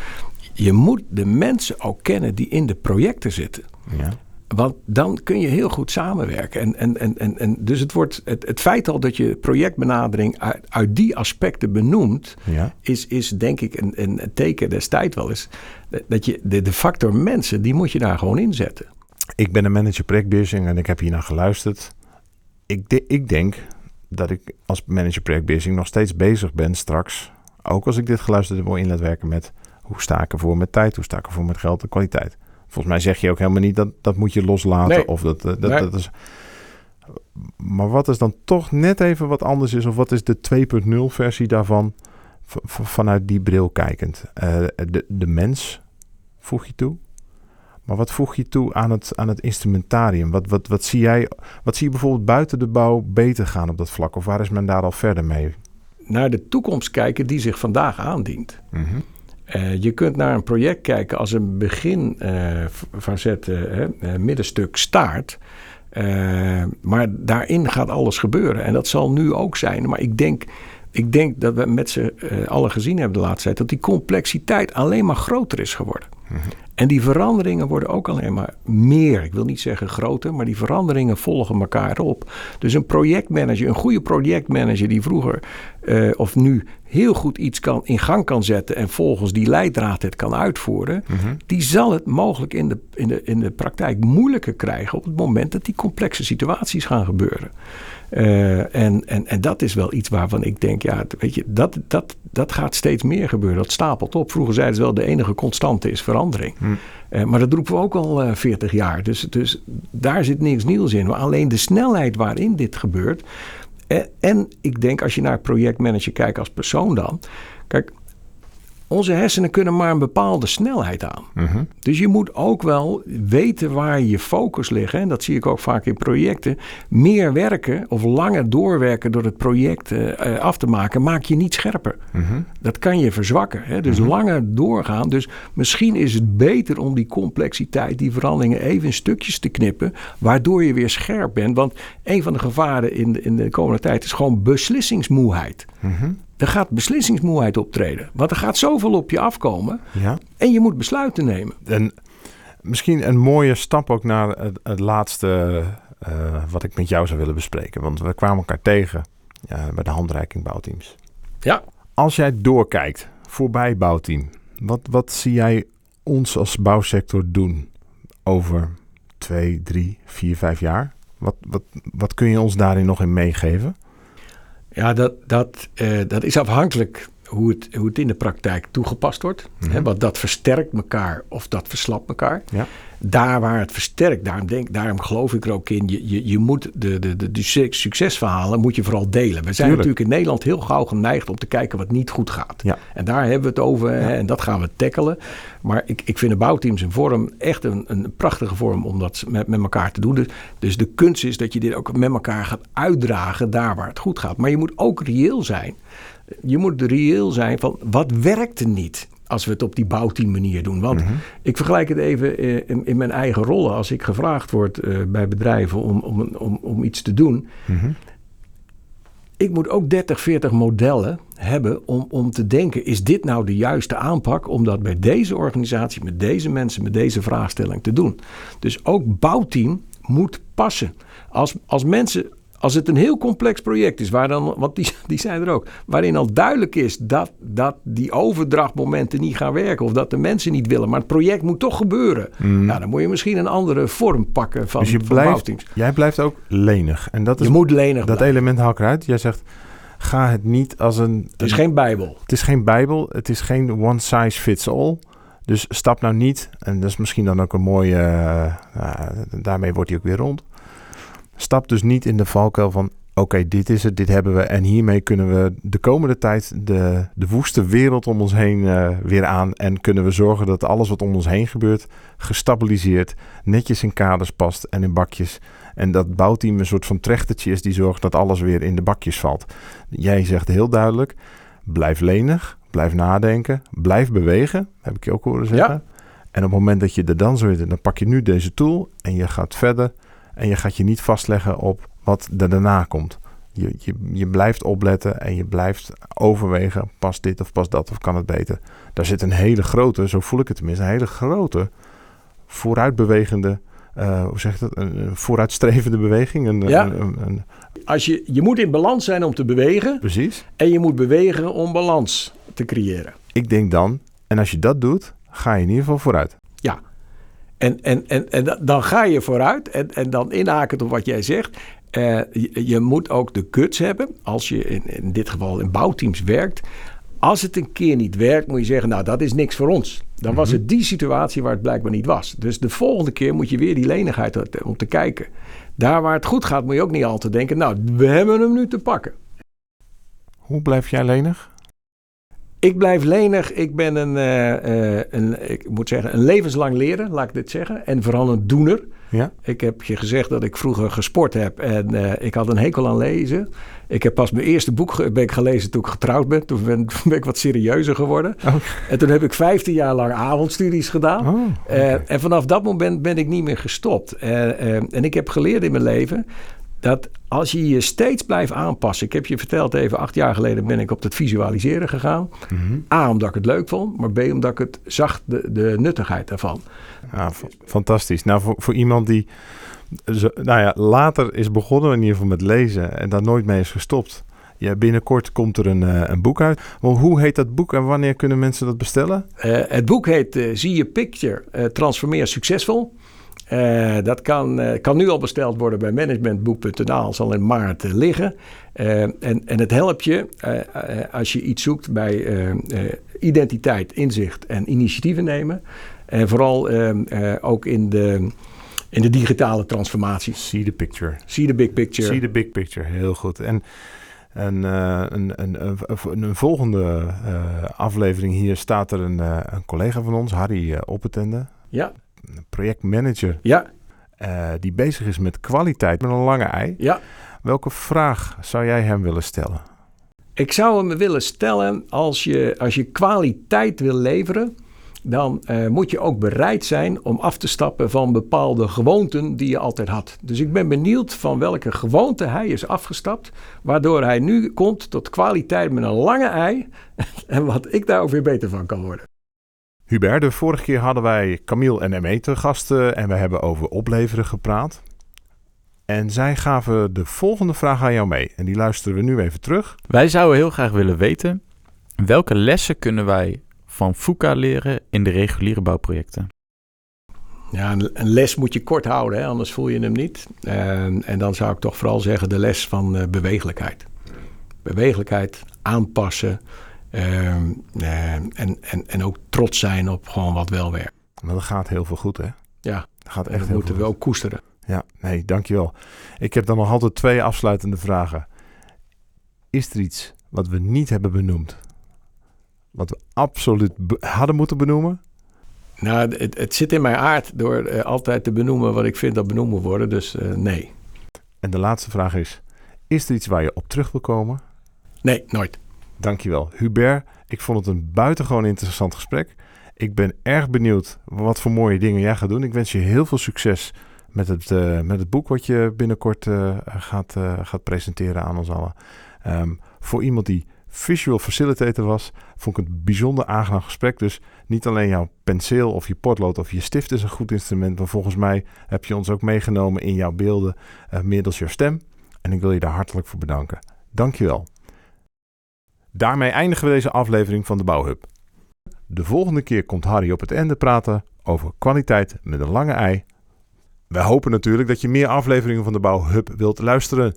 Je moet de mensen ook kennen die in de projecten zitten. Ja. Want dan kun je heel goed samenwerken. En, en, en, en, en dus het, wordt, het, het feit al dat je projectbenadering uit, uit die aspecten benoemt, Ja. is, is denk ik een, een teken destijds wel eens. Dat je de, de factor mensen, die moet je daar gewoon inzetten. Ik ben een manager projectbeheersing en ik heb hier naar geluisterd. Ik, de- ik denk dat ik als manager projectbeheersing nog steeds bezig ben straks ook als ik dit geluisterd heb, wel in laat werken met hoe sta ik ervoor met tijd, hoe sta ik ervoor met geld en kwaliteit. Volgens mij zeg je ook helemaal niet dat dat moet je loslaten Nee. of dat, eh, dat, Nee. dat is. Maar wat is dan toch net even wat anders is, of wat is de 2.0 versie daarvan vanuit die bril kijkend? Eh, de, de mens voeg je toe. Maar wat voeg je toe aan het, aan het instrumentarium? Wat, wat, wat, zie jij, wat zie je bijvoorbeeld buiten de bouw beter gaan op dat vlak? Of waar is men daar al verder mee? Naar de toekomst kijken die zich vandaag aandient. Mhm. Eh, je kunt naar een project kijken als een begin hè, eh, middenstuk staart. Maar daarin gaat alles gebeuren. En dat zal nu ook zijn. Maar ik denk, ik denk dat we met z'n allen gezien hebben de laatste tijd... dat die complexiteit alleen maar groter is geworden. En die veranderingen worden ook alleen maar meer. Ik wil niet zeggen groter, maar die veranderingen volgen elkaar op. Dus een projectmanager, een goede projectmanager die vroeger eh, of nu heel goed iets kan, in gang kan zetten en volgens die leidraad het kan uitvoeren, die zal het mogelijk in de, in, de, in de praktijk moeilijker krijgen op het moment dat die complexe situaties gaan gebeuren. Eh, en, en, en dat is wel iets waarvan ik denk, ja, weet je, dat, dat, dat gaat steeds meer gebeuren. Dat stapelt op. Vroeger zeiden ze wel, de enige constante is verandering. Eh, maar dat roepen we ook al eh 40 jaar. Dus, dus daar zit niks nieuws in. Maar alleen de snelheid waarin dit gebeurt. En, en ik denk, als je naar projectmanager kijkt als persoon dan. Kijk, onze hersenen kunnen maar een bepaalde snelheid aan. Mhm. Dus je moet ook wel weten waar je focus ligt. En dat zie ik ook vaak in projecten. Meer werken of langer doorwerken door het project eh, eh, af te maken, maak je niet scherper. Mhm. Dat kan je verzwakken. Hè? Dus langer doorgaan. Dus misschien is het beter om die complexiteit, die veranderingen even in stukjes te knippen. Waardoor je weer scherp bent. Want een van de gevaren in de, in de komende tijd is gewoon beslissingsmoeheid. Mhm. Er gaat beslissingsmoeheid optreden. Want er gaat zoveel op je afkomen. Ja. En je moet besluiten nemen. En misschien een mooie stap ook naar het, het laatste eh, wat ik met jou zou willen bespreken. Want we kwamen elkaar tegen bij de handreiking bouwteams. Ja. Als jij doorkijkt, voorbij bouwteam, wat, wat zie jij ons als bouwsector doen over twee, drie, vier, vijf jaar? Wat, wat, wat kun je ons daarin nog in meegeven? Ja, dat, dat, eh, dat is afhankelijk hoe het, hoe het in de praktijk toegepast wordt. Mhm. Hè, want dat versterkt elkaar of dat verslapt elkaar. Ja. Daar waar het versterkt, daarom, denk, daarom geloof ik er ook in. Je, je, je moet de, de, de, de suc- succesverhalen moet je vooral delen. We zijn Tuurlijk. natuurlijk in Nederland heel gauw geneigd om te kijken wat niet goed gaat. Ja. En daar hebben we het over hè, en dat gaan we tackelen. Maar ik, ik vind de bouwteams een vorm, echt een, een prachtige vorm om dat met, met elkaar te doen. Dus, dus de kunst is dat je dit ook met elkaar gaat uitdragen daar waar het goed gaat. Maar je moet ook reëel zijn. Je moet reëel zijn van wat werkt er niet als we het op die bouwteam manier doen. Want ik vergelijk het even eh, in, in mijn eigen rollen. Als ik gevraagd word eh, bij bedrijven om, om, om, om iets te doen Mhm. ik moet ook 30, 40 modellen hebben om, om te denken: is dit nou de juiste aanpak om dat bij deze organisatie, met deze mensen, met deze vraagstelling te doen? Dus ook bouwteam moet passen. Als, als mensen. Als het een heel complex project is, waar dan, want die, die zijn er ook, waarin al duidelijk is dat, dat die overdrachtmomenten niet gaan werken of dat de mensen niet willen, maar het project moet toch gebeuren. Nou, dan moet je misschien een andere vorm pakken van, dus je van blijft, jij blijft ook lenig. En dat, is, Je moet lenig dat blijven. element haal ik eruit. Jij zegt, ga het niet als een... Het is geen bijbel. Het is geen bijbel, het is geen one size fits all. Dus stap nou niet, en dat is misschien dan ook een mooie, eh, nou, daarmee wordt hij ook weer rond. Stap dus niet in de valkuil van, oké, dit is het, dit hebben we. En hiermee kunnen we de komende tijd de, de woeste wereld om ons heen eh, weer aan. En kunnen we zorgen dat alles wat om ons heen gebeurt, gestabiliseerd, netjes in kaders past en in bakjes. En dat bouwteam een soort van trechtertje is die zorgt dat alles weer in de bakjes valt. Jij zegt heel duidelijk, blijf lenig, blijf nadenken, blijf bewegen, heb ik je ook horen zeggen. Ja. En op het moment dat je er dan zo zit, dan pak je nu deze tool en je gaat verder. En je gaat je niet vastleggen op wat er daarna komt. Je, je, je blijft opletten en je blijft overwegen, past dit of past dat of kan het beter. Daar zit een hele grote, zo voel ik het tenminste, een hele grote vooruitbewegende, eh, hoe zeg je dat, een, een vooruitstrevende beweging. Een, Ja. een- een- een- Als je, je moet in balans zijn om te bewegen. precies. En je moet bewegen om balans te creëren. Ik denk dan, en als je dat doet, ga je in ieder geval vooruit. En, en, en, en da- dan ga je vooruit. En, en dan inhakend op wat jij zegt. eh, je, je moet ook de guts hebben. Als je in, in dit geval in bouwteams werkt. Als het een keer niet werkt, moet je zeggen, nou dat is niks voor ons. Dan was Mhm. het die situatie waar het blijkbaar niet was. Dus de volgende keer moet je weer die lenigheid uit- om te kijken. Daar waar het goed gaat, moet je ook niet altijd denken, nou we hebben hem nu te pakken. Hoe blijf jij lenig? Ik blijf lenig. Ik ben een, eh, eh, een, ik moet zeggen, een levenslang leren, laat ik dit zeggen. En vooral een doener. Ja? Ik heb je gezegd dat ik vroeger gesport heb en eh, ik had een hekel aan lezen. Ik heb pas mijn eerste boek ben ik gelezen toen ik getrouwd ben. Toen ben, toen ben ik wat serieuzer geworden. Oh. En toen heb ik 15 jaar lang avondstudies gedaan. Oh, en vanaf dat moment ben ik niet meer gestopt. En ik heb geleerd in mijn leven dat als je je steeds blijft aanpassen. Ik heb je verteld even, acht jaar geleden ben ik op het visualiseren gegaan. Mhm. A, omdat ik het leuk vond. Maar B, omdat ik het zag, de, de nuttigheid daarvan. Ja, fantastisch. Nou, voor, voor iemand die zo, nou ja, later is begonnen in ieder geval met lezen en daar nooit mee is gestopt. Ja, binnenkort komt er een, eh, een boek uit. Maar hoe heet dat boek en wanneer kunnen mensen dat bestellen? Eh, het boek heet eh, Zie je Picture, Transformeer Succesvol. Eh, dat kan, eh, kan nu al besteld worden bij managementboek.nl. Zal in maart eh, liggen. En, en het helpt je als je iets zoekt bij identiteit, inzicht en initiatieven nemen. En vooral ook in de, in de digitale transformatie. See the picture. Zie de big picture. See the big picture, heel goed. En een, eh, een, een, een, een, volgende aflevering hier staat er een, een collega van ons, Harry Oppetende, Ja, projectmanager ja, eh, die bezig is met kwaliteit met een lange ei. ja. Welke vraag zou jij hem willen stellen? Ik zou hem willen stellen, als je, als je kwaliteit wil leveren, dan eh, moet je ook bereid zijn om af te stappen van bepaalde gewoonten die je altijd had. Dus ik ben benieuwd van welke gewoonte hij is afgestapt, waardoor hij nu komt tot kwaliteit met een lange ei en wat ik daar ook weer beter van kan worden. Hubert, de vorige keer hadden wij Camille en ME te gasten en we hebben over opleveren gepraat. En zij gaven de volgende vraag aan jou mee. En die luisteren we nu even terug. Wij zouden heel graag willen weten welke lessen kunnen wij van FUCA leren in de reguliere bouwprojecten. Ja, een, les moet je kort houden, hè, anders voel je hem niet. Eh, en dan zou ik toch vooral zeggen de les van eh, bewegelijkheid. Bewegelijkheid, aanpassen eh, eh, en, en, en ook trots zijn op gewoon wat wel werkt. Maar dat gaat heel veel goed, hè? Ja, Dat gaat echt dat heel moeten veel we goed. ook koesteren. Ja, nee, dankjewel. Ik heb dan nog altijd twee afsluitende vragen. Is er iets wat we niet hebben benoemd? Wat we absoluut hadden moeten benoemen? Nou, het, het zit in mijn aard door eh, altijd te benoemen wat ik vind dat benoemd moet worden. Dus eh, nee. En de laatste vraag is: Is er iets waar je op terug wil komen? Nee, nooit. Dankjewel. Hubert, ik vond het een buitengewoon interessant gesprek. Ik ben erg benieuwd wat voor mooie dingen jij gaat doen. Ik wens je heel veel succes met het, eh, met het boek wat je binnenkort eh, gaat, eh, gaat presenteren aan ons allen. Ehm, voor iemand die visual facilitator was, vond ik het een bijzonder aangenaam gesprek. Dus niet alleen jouw penseel of je potlood of je stift is een goed instrument, maar volgens mij heb je ons ook meegenomen in jouw beelden middels jouw stem. En ik wil je daar hartelijk voor bedanken. Dankjewel. Daarmee eindigen we deze aflevering van de Bouwhub. De volgende keer komt Harry op het einde praten over kwaliteit met een lange ei. Wij hopen natuurlijk dat je meer afleveringen van de Bouwhub wilt luisteren.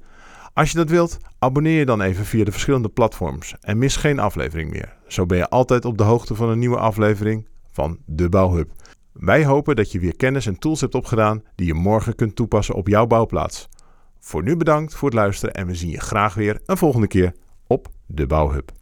Als je dat wilt, abonneer je dan even via de verschillende platforms en mis geen aflevering meer. Zo ben je altijd op de hoogte van een nieuwe aflevering van de Bouwhub. Wij hopen dat je weer kennis en tools hebt opgedaan die je morgen kunt toepassen op jouw bouwplaats. Voor nu bedankt voor het luisteren en we zien je graag weer een volgende keer de Bouwhub.